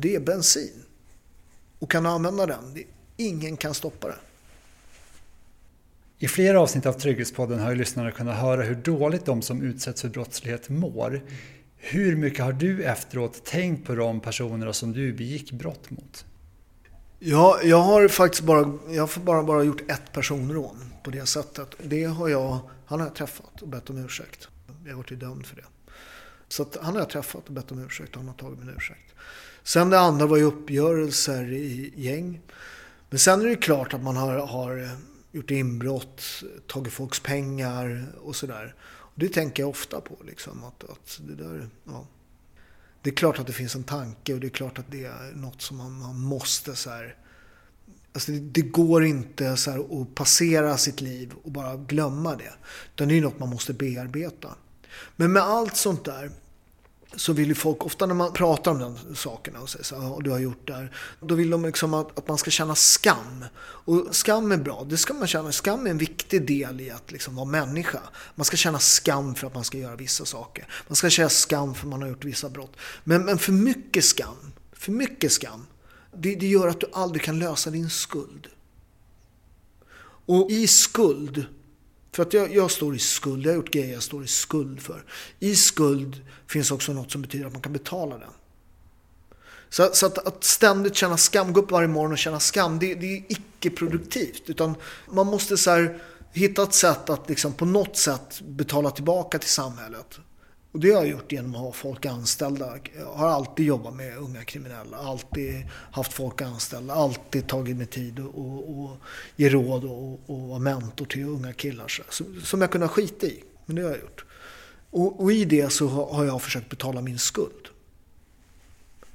det är bensin. Och kan använda den, ingen kan stoppa det. I flera avsnitt av Trygghetspodden har ju lyssnarna kunnat höra hur dåligt de som utsätts för brottslighet mår. Hur mycket har du efteråt tänkt på de personerna som du begick brott mot? Ja, jag har faktiskt bara, jag har bara, bara gjort ett personrån på det sättet. Det har jag, han har jag träffat och bett om ursäkt. Jag har varit dömd för det. Så han har jag träffat och bett om ursäkt och han har tagit min ursäkt. Sen det andra var ju uppgörelser i gäng. Men sen är det klart att man har, har eh, gjort inbrott, tagit folks pengar och sådär. Det tänker jag ofta på. Liksom, att, att det, där, ja. det är klart att det finns en tanke och det är klart att det är något som man, man måste så här, Alltså det, det, går inte så här att passera sitt liv och bara glömma det. Utan det är något man måste bearbeta. Men med allt sånt där så vill ju folk, ofta när man pratar om de sakerna och säger så här, du har gjort det här. Då vill de liksom att, att, man ska känna skam. Och skam är bra, det ska man känna. Skam är en viktig del i att liksom vara människa. Man ska känna skam för att man ska göra vissa saker. Man ska känna skam för att man har gjort vissa brott. Men, men för mycket skam, för mycket skam, det, det gör att du aldrig kan lösa din skuld. Och i skuld för att jag, jag, står i skuld, jag har gjort grejer jag står i skuld för. I skuld finns också något som betyder att man kan betala den. Så, så att, att, ständigt känna skam, gå upp varje morgon och känna skam, det, det är icke-produktivt. Utan man måste så här, hitta ett sätt att liksom på något sätt betala tillbaka till samhället. Och det har jag gjort genom att ha folk anställda. Jag har alltid jobbat med unga kriminella, alltid haft folk anställda, alltid tagit mig tid och, och, och ge råd och, och vara mentor till unga killar. Så, som jag kunnat skita i, men det har jag gjort. Och, och i det så har jag försökt betala min skuld.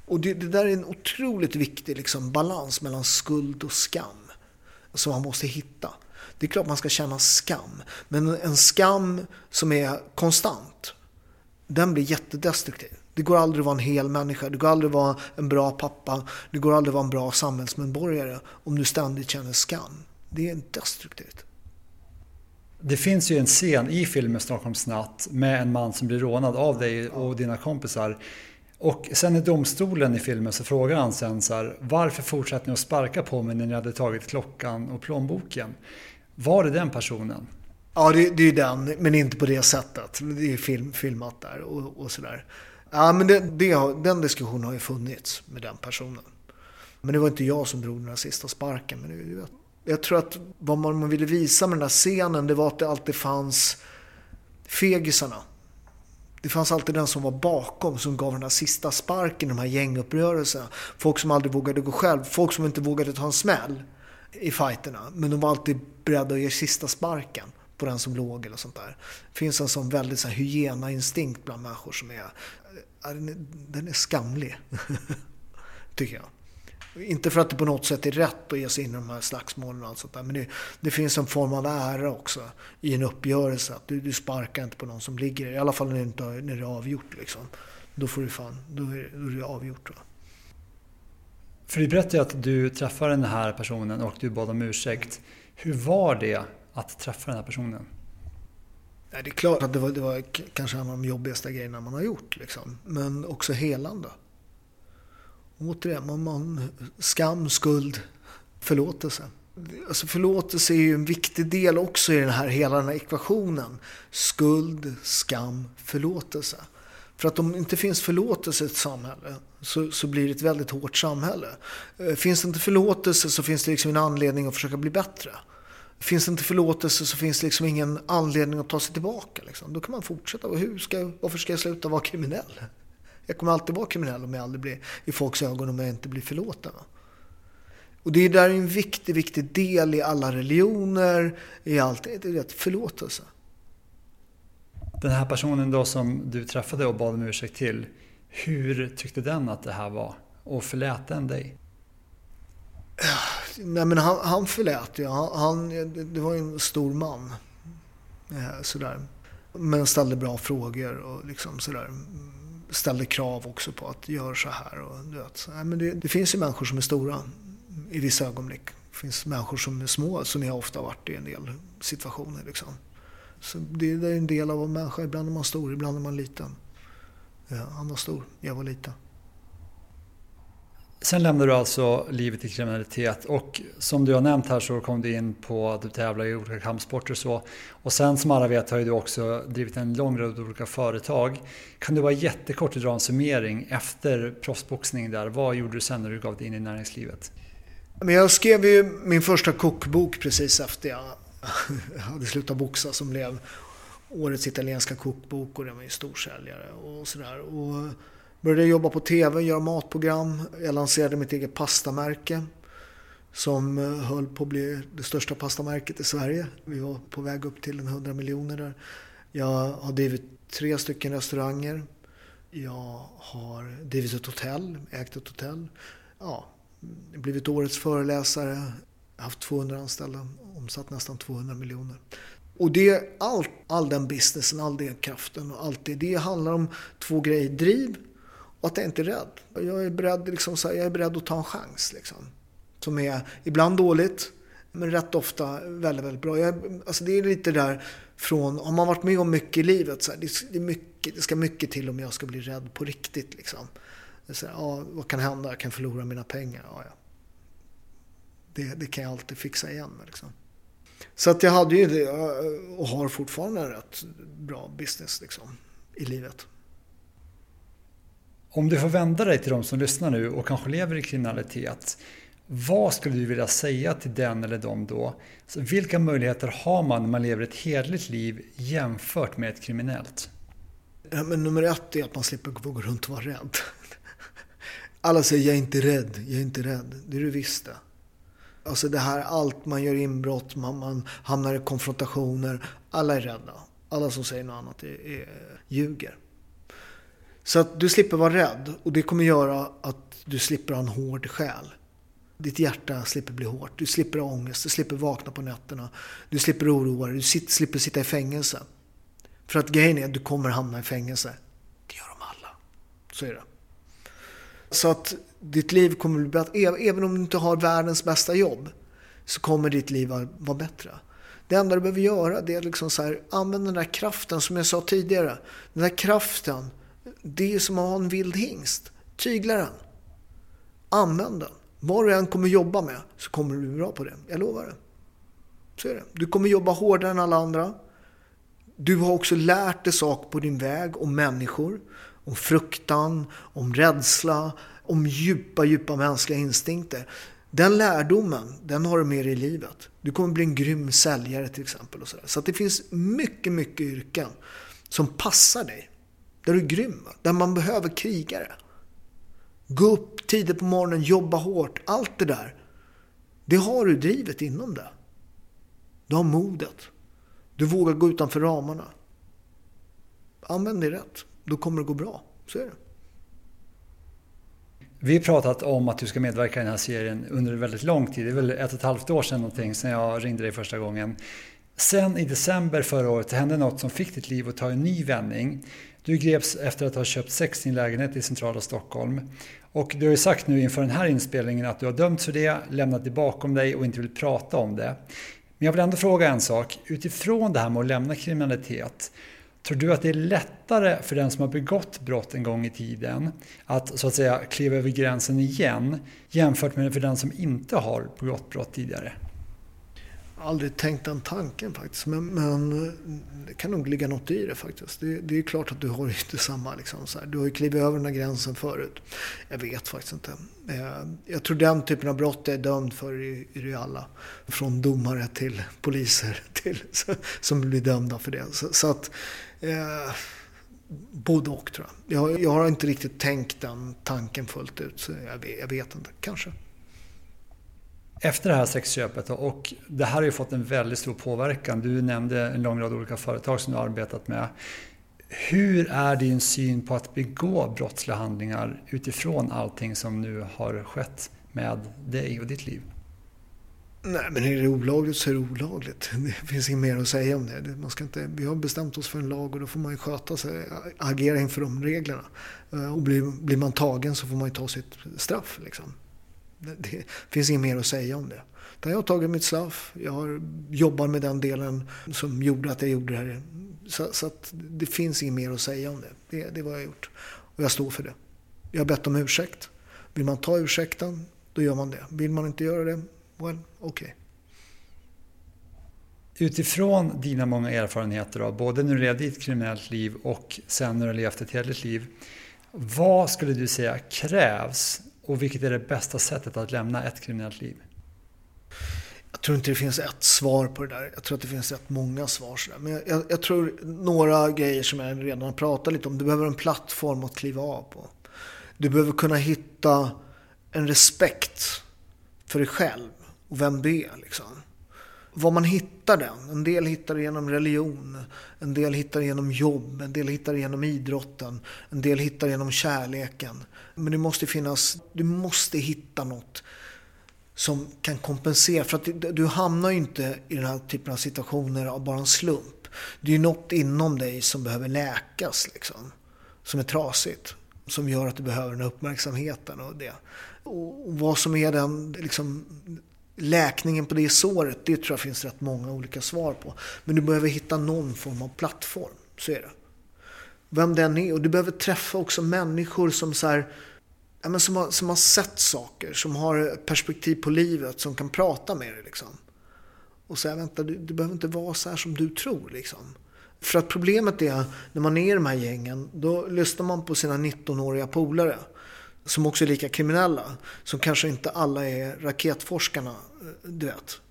Och det, det där är en otroligt viktig liksom, balans mellan skuld och skam som man måste hitta. Det är klart man ska känna skam, men en skam som är konstant den blir jättedestruktiv. Det går aldrig att vara en hel människa, det går aldrig att vara en bra pappa, det går aldrig att vara en bra samhällsmedborgare om du ständigt känner skam. Det är destruktivt. Det finns ju en scen i filmen Stockholmsnatt med en man som blir rånad av dig och dina kompisar. Och sen i domstolen i filmen så frågar han sen så här, varför fortsatte ni att sparka på mig när ni hade tagit klockan och plånboken? Var det den personen? Ja, det, det är ju den, men inte på det sättet. Det är ju film, filmat där och, och sådär. Ja, men det, det, den diskussionen har ju funnits med den personen. Men det var inte jag som drog den här sista sparken. Men det, Jag tror att vad man ville visa med den där scenen det var att det alltid fanns fegisarna. Det fanns alltid den som var bakom som gav den där sista sparken i de här gänguppgörelserna. Folk som aldrig vågade gå själv, folk som inte vågade ta en smäll i fighterna. Men de var alltid beredda att ge sista sparken på den som låg eller sånt där. Det finns en sån väldigt så här, hygienainstinkt bland människor som är, den är skamlig. Tycker jag. Inte för att det på något sätt är rätt att ge sig in i de här slagsmålen och allt sånt där. Men det, det, finns en form av ära också i en uppgörelse. Att du, du sparkar inte på någon som ligger I alla fall när det, inte, när det är avgjort. Liksom. Då, får du fan, då, är, då är det avgjort. Va? För du berättade ju att du träffade den här personen och du bad om ursäkt. Hur var det att träffa den här personen? det är klart att det var, det var kanske en av de jobbigaste grejerna man har gjort. Liksom. Men också helande. Återigen, man, man, skam, skuld, förlåtelse. Alltså förlåtelse är ju en viktig del också i den här, hela den här ekvationen. Skuld, skam, förlåtelse. För att om det inte finns förlåtelse i ett samhälle så, så blir det ett väldigt hårt samhälle. Eh, finns det inte förlåtelse så finns det liksom en anledning att försöka bli bättre. Finns det inte förlåtelse så finns det liksom ingen anledning att ta sig tillbaka. Liksom. Då kan man fortsätta. Hur ska, varför ska jag sluta vara kriminell? Jag kommer alltid vara kriminell om jag aldrig blir i folks ögon om jag inte blir förlåten. Och det är där en viktig, viktig del i alla religioner, i allt. Det är rätt förlåtelse. Den här personen då som du träffade och bad om ursäkt till, hur tyckte den att det här var? Och förlät den dig? Nej men han, han förlät ju. Han, han, det var en stor man. Eh, sådär. Men ställde bra frågor och liksom sådär ställde krav också på att göra så här. Och, du vet. Nej, men det, det, finns ju människor som är stora i vissa ögonblick. Det finns människor som är små, som jag ofta har varit i en del situationer. Liksom. Så det, det är en del av en människa. Ibland är man stor, ibland är man liten. Ja, han var stor, jag var liten. Sen lämnade du alltså livet i kriminalitet och som du har nämnt här så kom du in på att du tävlar i olika kampsporter och så. Och sen som alla vet har ju du också drivit en lång rad olika företag. Kan du bara jättekort dra en summering efter proffsboxning där? Vad gjorde du sen när du gav dig in i näringslivet? Men jag skrev ju min första kokbok precis efter jag hade slutat boxa som blev årets italienska kokbok och den var ju storsäljare och sådär. Började jobba på TV, göra matprogram. Jag lanserade mitt eget pastamärke som eh, höll på att bli det största pastamärket i Sverige. Vi var på väg upp till en 100 miljoner där. Jag har drivit tre stycken restauranger. Jag har drivit ett hotell, ägt ett hotell. Ja, blivit årets föreläsare, haft 200 anställda, omsatt nästan 200 miljoner. Och det, all, all den businessen, all den kraften och allt det, det handlar om två grejer. Driv och att jag inte är rädd. Jag är beredd, liksom, jag är beredd att ta en chans. Liksom. Som är ibland dåligt, men rätt ofta väldigt, väldigt bra. Jag, alltså det är lite där från, har man varit med om mycket i livet, så här, det, är mycket, det ska mycket till om jag ska bli rädd på riktigt. Liksom. Så här, ja, vad kan hända? Jag kan förlora mina pengar. Ja, ja. Det, det kan jag alltid fixa igen med. Liksom. Så att jag hade ju och har fortfarande en rätt bra business liksom, i livet. Om du får vända dig till de som lyssnar nu och kanske lever i kriminalitet. Vad skulle du vilja säga till den eller dem då? Så vilka möjligheter har man när man lever ett hederligt liv jämfört med ett kriminellt? Ja, men nummer ett är att man slipper gå runt och vara rädd. Alla säger jag är inte rädd, jag är inte rädd. Det är du visst det. Alltså det här, allt man gör inbrott, man, man hamnar i konfrontationer. Alla är rädda. Alla som säger något annat är, är, ljuger. Så att du slipper vara rädd och det kommer göra att du slipper ha en hård själ. Ditt hjärta slipper bli hårt. Du slipper ha ångest, du slipper vakna på nätterna. Du slipper oroa dig, du slipper sitta i fängelse. För att grejen är att du kommer hamna i fängelse. Det gör de alla. Så är det. Så att ditt liv kommer bli bättre. Även om du inte har världens bästa jobb så kommer ditt liv vara bättre. Det enda du behöver göra det är liksom så här, den där kraften som jag sa tidigare. Den där kraften det är som att ha en vild hingst. Tygla den. Använd den. Vad du än kommer jobba med så kommer du bli bra på det. Jag lovar det. Så är det. Du kommer jobba hårdare än alla andra. Du har också lärt dig saker på din väg om människor. Om fruktan, om rädsla, om djupa, djupa mänskliga instinkter. Den lärdomen, den har du med dig i livet. Du kommer bli en grym säljare till exempel. Och så, så att det finns mycket, mycket yrken som passar dig. Där du är grym, där man behöver krigare. Gå upp tidigt på morgonen, jobba hårt, allt det där. Det har du drivet inom det. Du har modet. Du vågar gå utanför ramarna. Använd det rätt. Då kommer det gå bra. Så är det. Vi har pratat om att du ska medverka i den här serien under väldigt lång tid. Det är väl ett och ett halvt år sedan någonting, sedan jag ringde dig första gången. Sen i december förra året hände något som fick ditt liv att ta en ny vändning. Du greps efter att ha köpt sex i en lägenhet i centrala Stockholm. Och du har ju sagt nu inför den här inspelningen att du har dömts för det, lämnat det bakom dig och inte vill prata om det. Men jag vill ändå fråga en sak. Utifrån det här med att lämna kriminalitet, Tror du att det är lättare för den som har begått brott en gång i tiden att så att säga kliva över gränsen igen jämfört med för den som inte har begått brott tidigare? Jag har aldrig tänkt den tanken faktiskt. Men, men eh, det kan nog ligga något i det faktiskt. Det, det är klart att du har inte samma liksom, så här. Du har ju klivit över den här gränsen förut. Jag vet faktiskt inte. Eh, jag tror den typen av brott jag är dömd för är det alla. Från domare till poliser till, som blir dömda för det. Så, så att Eh, både och tror jag. jag. jag. har inte riktigt tänkt den tanken fullt ut. Så jag vet, jag vet inte, kanske. Efter det här sexköpet och det här har ju fått en väldigt stor påverkan. Du nämnde en lång rad olika företag som du har arbetat med. Hur är din syn på att begå brottsliga handlingar utifrån allting som nu har skett med dig och ditt liv? Nej, men är det olagligt så är det olagligt. Det finns inget mer att säga om det. Man ska inte, vi har bestämt oss för en lag och då får man ju sköta sig, agera inför de reglerna. Eh, och blir, blir man tagen så får man ju ta sitt straff. Liksom. Det, det finns inget mer att säga om det. Jag har tagit mitt straff, jag har jobbat med den delen som gjorde att jag gjorde det här. Så, så det finns inget mer att säga om det. det. Det är vad jag har gjort. Och jag står för det. Jag har bett om ursäkt. Vill man ta ursäkten, då gör man det. Vill man inte göra det, well, okej. Okay. Utifrån dina många erfarenheter, då, både när du levde i ett kriminellt liv och sen när du levt ett hederligt liv. Vad skulle du säga krävs och vilket är det bästa sättet att lämna ett kriminellt liv? Jag tror inte det finns ett svar på det där. Jag tror att det finns rätt många svar. Men jag, jag, jag, tror några grejer som jag redan har pratat lite om. Du behöver en plattform att kliva av på. Du behöver kunna hitta en respekt för dig själv och vem du är. Liksom. Var man hittar den. En del hittar det genom religion, en del hittar det genom jobb, en del hittar det genom idrotten, en del hittar det genom kärleken. Men det måste finnas, du måste hitta något som kan kompensera. För att du hamnar ju inte i den här typen av situationer av bara en slump. Det är ju något inom dig som behöver läkas liksom. Som är trasigt. Som gör att du behöver den här uppmärksamheten och det. Och vad som är den liksom, läkningen på det såret, det tror jag finns rätt många olika svar på. Men du behöver hitta någon form av plattform, så är det. Vem den är. Och du behöver träffa också människor som så här, ja, men som, har, som har sett saker, som har perspektiv på livet, som kan prata med dig. Liksom. Och säga, vänta, du, du behöver inte vara så här som du tror. Liksom. För att problemet är, när man är i de här gängen, då lyssnar man på sina 19-åriga polare som också är lika kriminella. Som kanske inte alla är raketforskarna, Eh, du vet.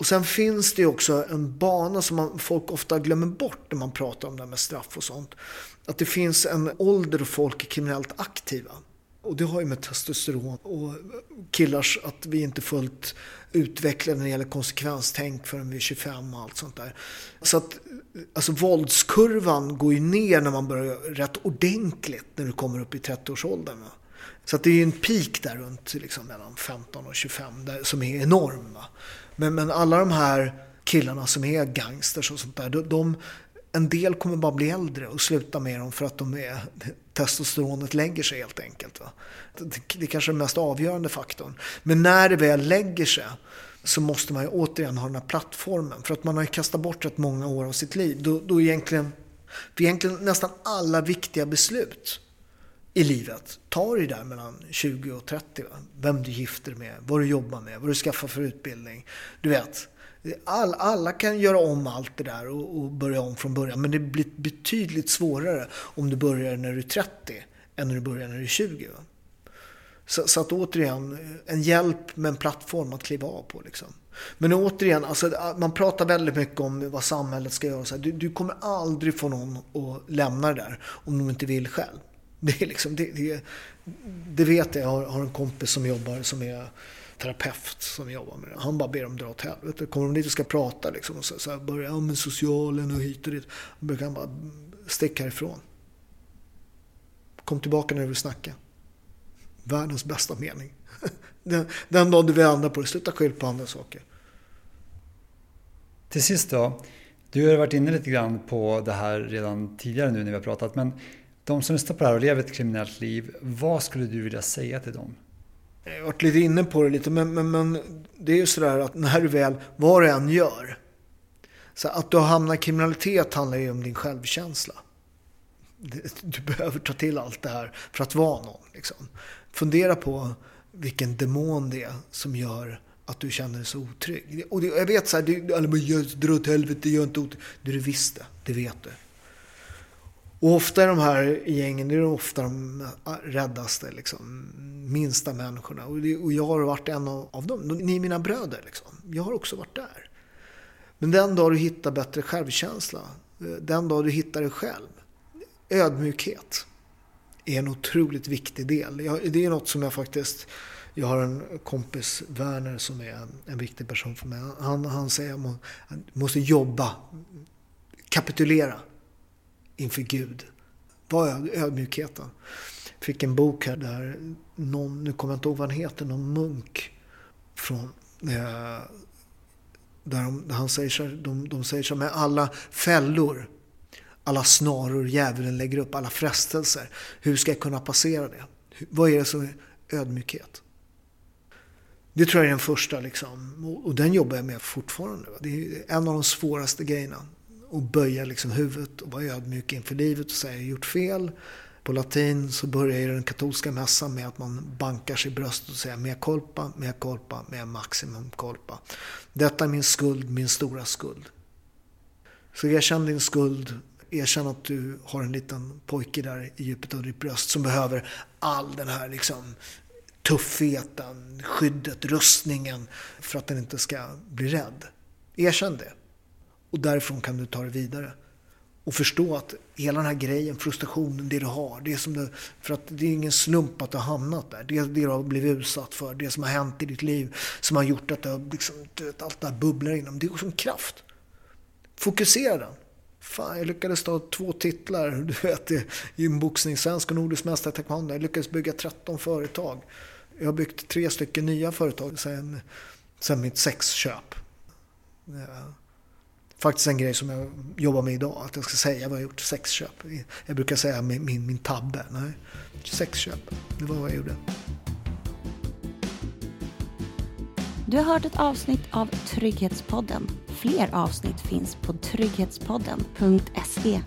Och sen finns det ju också en bana som man, folk ofta glömmer bort när man pratar om det här med straff och sånt. Att det finns en ålder då folk är kriminellt aktiva. Och det har ju med testosteron och killars, att vi inte fullt utvecklade när det gäller konsekvenstänk förrän vi är 25 och allt sånt där. Så att alltså våldskurvan går ju ner när man börjar rätt ordentligt när du kommer upp i 30-årsåldern. Så att det är ju en peak där runt liksom, mellan 15 och 25 där, som är enorm. Men, men alla de här killarna som är gangsters och sånt där, de, de en del kommer bara bli äldre och sluta med dem för att de är, testosteronet lägger sig helt enkelt. Va? Det är kanske är den mest avgörande faktorn. Men när det väl lägger sig så måste man ju återigen ha den här plattformen. För att man har ju kastat bort rätt många år av sitt liv. Då, då egentligen, för egentligen nästan alla viktiga beslut i livet ta dig där mellan 20 och 30. Va? Vem du gifter med, vad du jobbar med, vad du skaffar för utbildning. Du vet, all, alla kan göra om allt det där och, och, börja om från början. Men det blir betydligt svårare om du börjar när du är 30 än när du börjar när du är 20. Va? Så, så, att återigen, en hjälp med en plattform att kliva av på. Liksom. Men återigen, alltså, man pratar väldigt mycket om vad samhället ska göra. Så du, du, kommer aldrig få någon att lämna det där om de inte vill själv. Det, är liksom, det, det, det vet jag. Jag har, har, en kompis som jobbar som är terapeut som jobbar med det. Han bara ber dem dra åt helvete. Kommer de dit och ska prata liksom, och så, så börjar ja, med socialen och hit och dit. Då brukar han bara stick härifrån. Kom tillbaka när du vill snacka. Världens bästa mening. Den, den dagen du vill ändra på det, sluta skylla på andra saker. Till sist då. Du har varit inne lite grann på det här redan tidigare nu när vi har pratat. Men de som lyssnar på det här och lever ett kriminellt liv, vad skulle du vilja säga till dem? Jag har varit lite inne på det lite, men, men, men det är ju sådär att när du väl, vad du än gör. Så att du har hamnat i kriminalitet handlar ju om din självkänsla. Du behöver ta till allt det här för att vara någon. Liksom. Fundera på vilken demon det är som gör att du känner dig så otrygg. Och jag vet så här, du, alla bara dra åt helvete, gör inte otrygg. Du, du visste, det vet du. Och ofta är de här gängen, det är ofta de räddaste, liksom, minsta människorna. Och, det, och jag har varit en av, av dem. Ni är mina bröder, liksom. Jag har också varit där. Men den dag du hittar bättre självkänsla, eh, den dag du hittar dig själv, ödmjukhet är en otroligt viktig del. Jag, det är något som jag faktiskt jag har en kompis, Werner, som är en viktig person för mig. Han, han säger att man måste jobba, kapitulera inför Gud. Var ödmjukheten. Fick en bok här där någon, nu kommer jag inte ihåg vad han heter, någon munk från eh, där, de, han säger så de, de säger så med alla fällor, alla snaror djävulen lägger upp, alla frestelser. Hur ska jag kunna passera det? Vad är det som är ödmjukhet? Det tror jag är den första liksom. Och den jobbar jag med fortfarande. Det är en av de svåraste grejerna. Och böja liksom huvudet och vara ödmjuk inför livet och säga jag har gjort fel. På latin så börjar den katolska mässan med att man bankar sig i bröstet och säger mea culpa, mea culpa, mea maximum culpa. Detta är min skuld, min stora skuld. Så erkänn din skuld, erkänn att du har en liten pojke där i djupet av ditt bröst som behöver all den här liksom tuffheten, skyddet, rustningen för att den inte ska bli rädd. Erkänn det. Och därifrån kan du ta det vidare. Och förstå att hela den här grejen, frustrationen, det du har, det som du, för att det är ingen slump att du har hamnat där. Det, det du har blivit utsatt för, det som har hänt i ditt liv som har gjort att du, liksom, allt det här bubblar inom. Det är som kraft. Fokusera den. Fan, jag lyckades ta två titlar du vet, i en svensk och nordisk mästare i taekwondo. Jag lyckades bygga 13 företag. Jag har byggt tre stycken nya företag sen, sen mitt sexköp. Ja. Faktiskt en grej som jag jobbar med idag, att jag ska säga vad jag gjort, sexköp. Jag brukar säga min, min, min tabbe. Nej, sexköp, det var vad jag gjorde. Du har hört ett avsnitt av Trygghetspodden. Fler avsnitt finns på trygghetspodden.se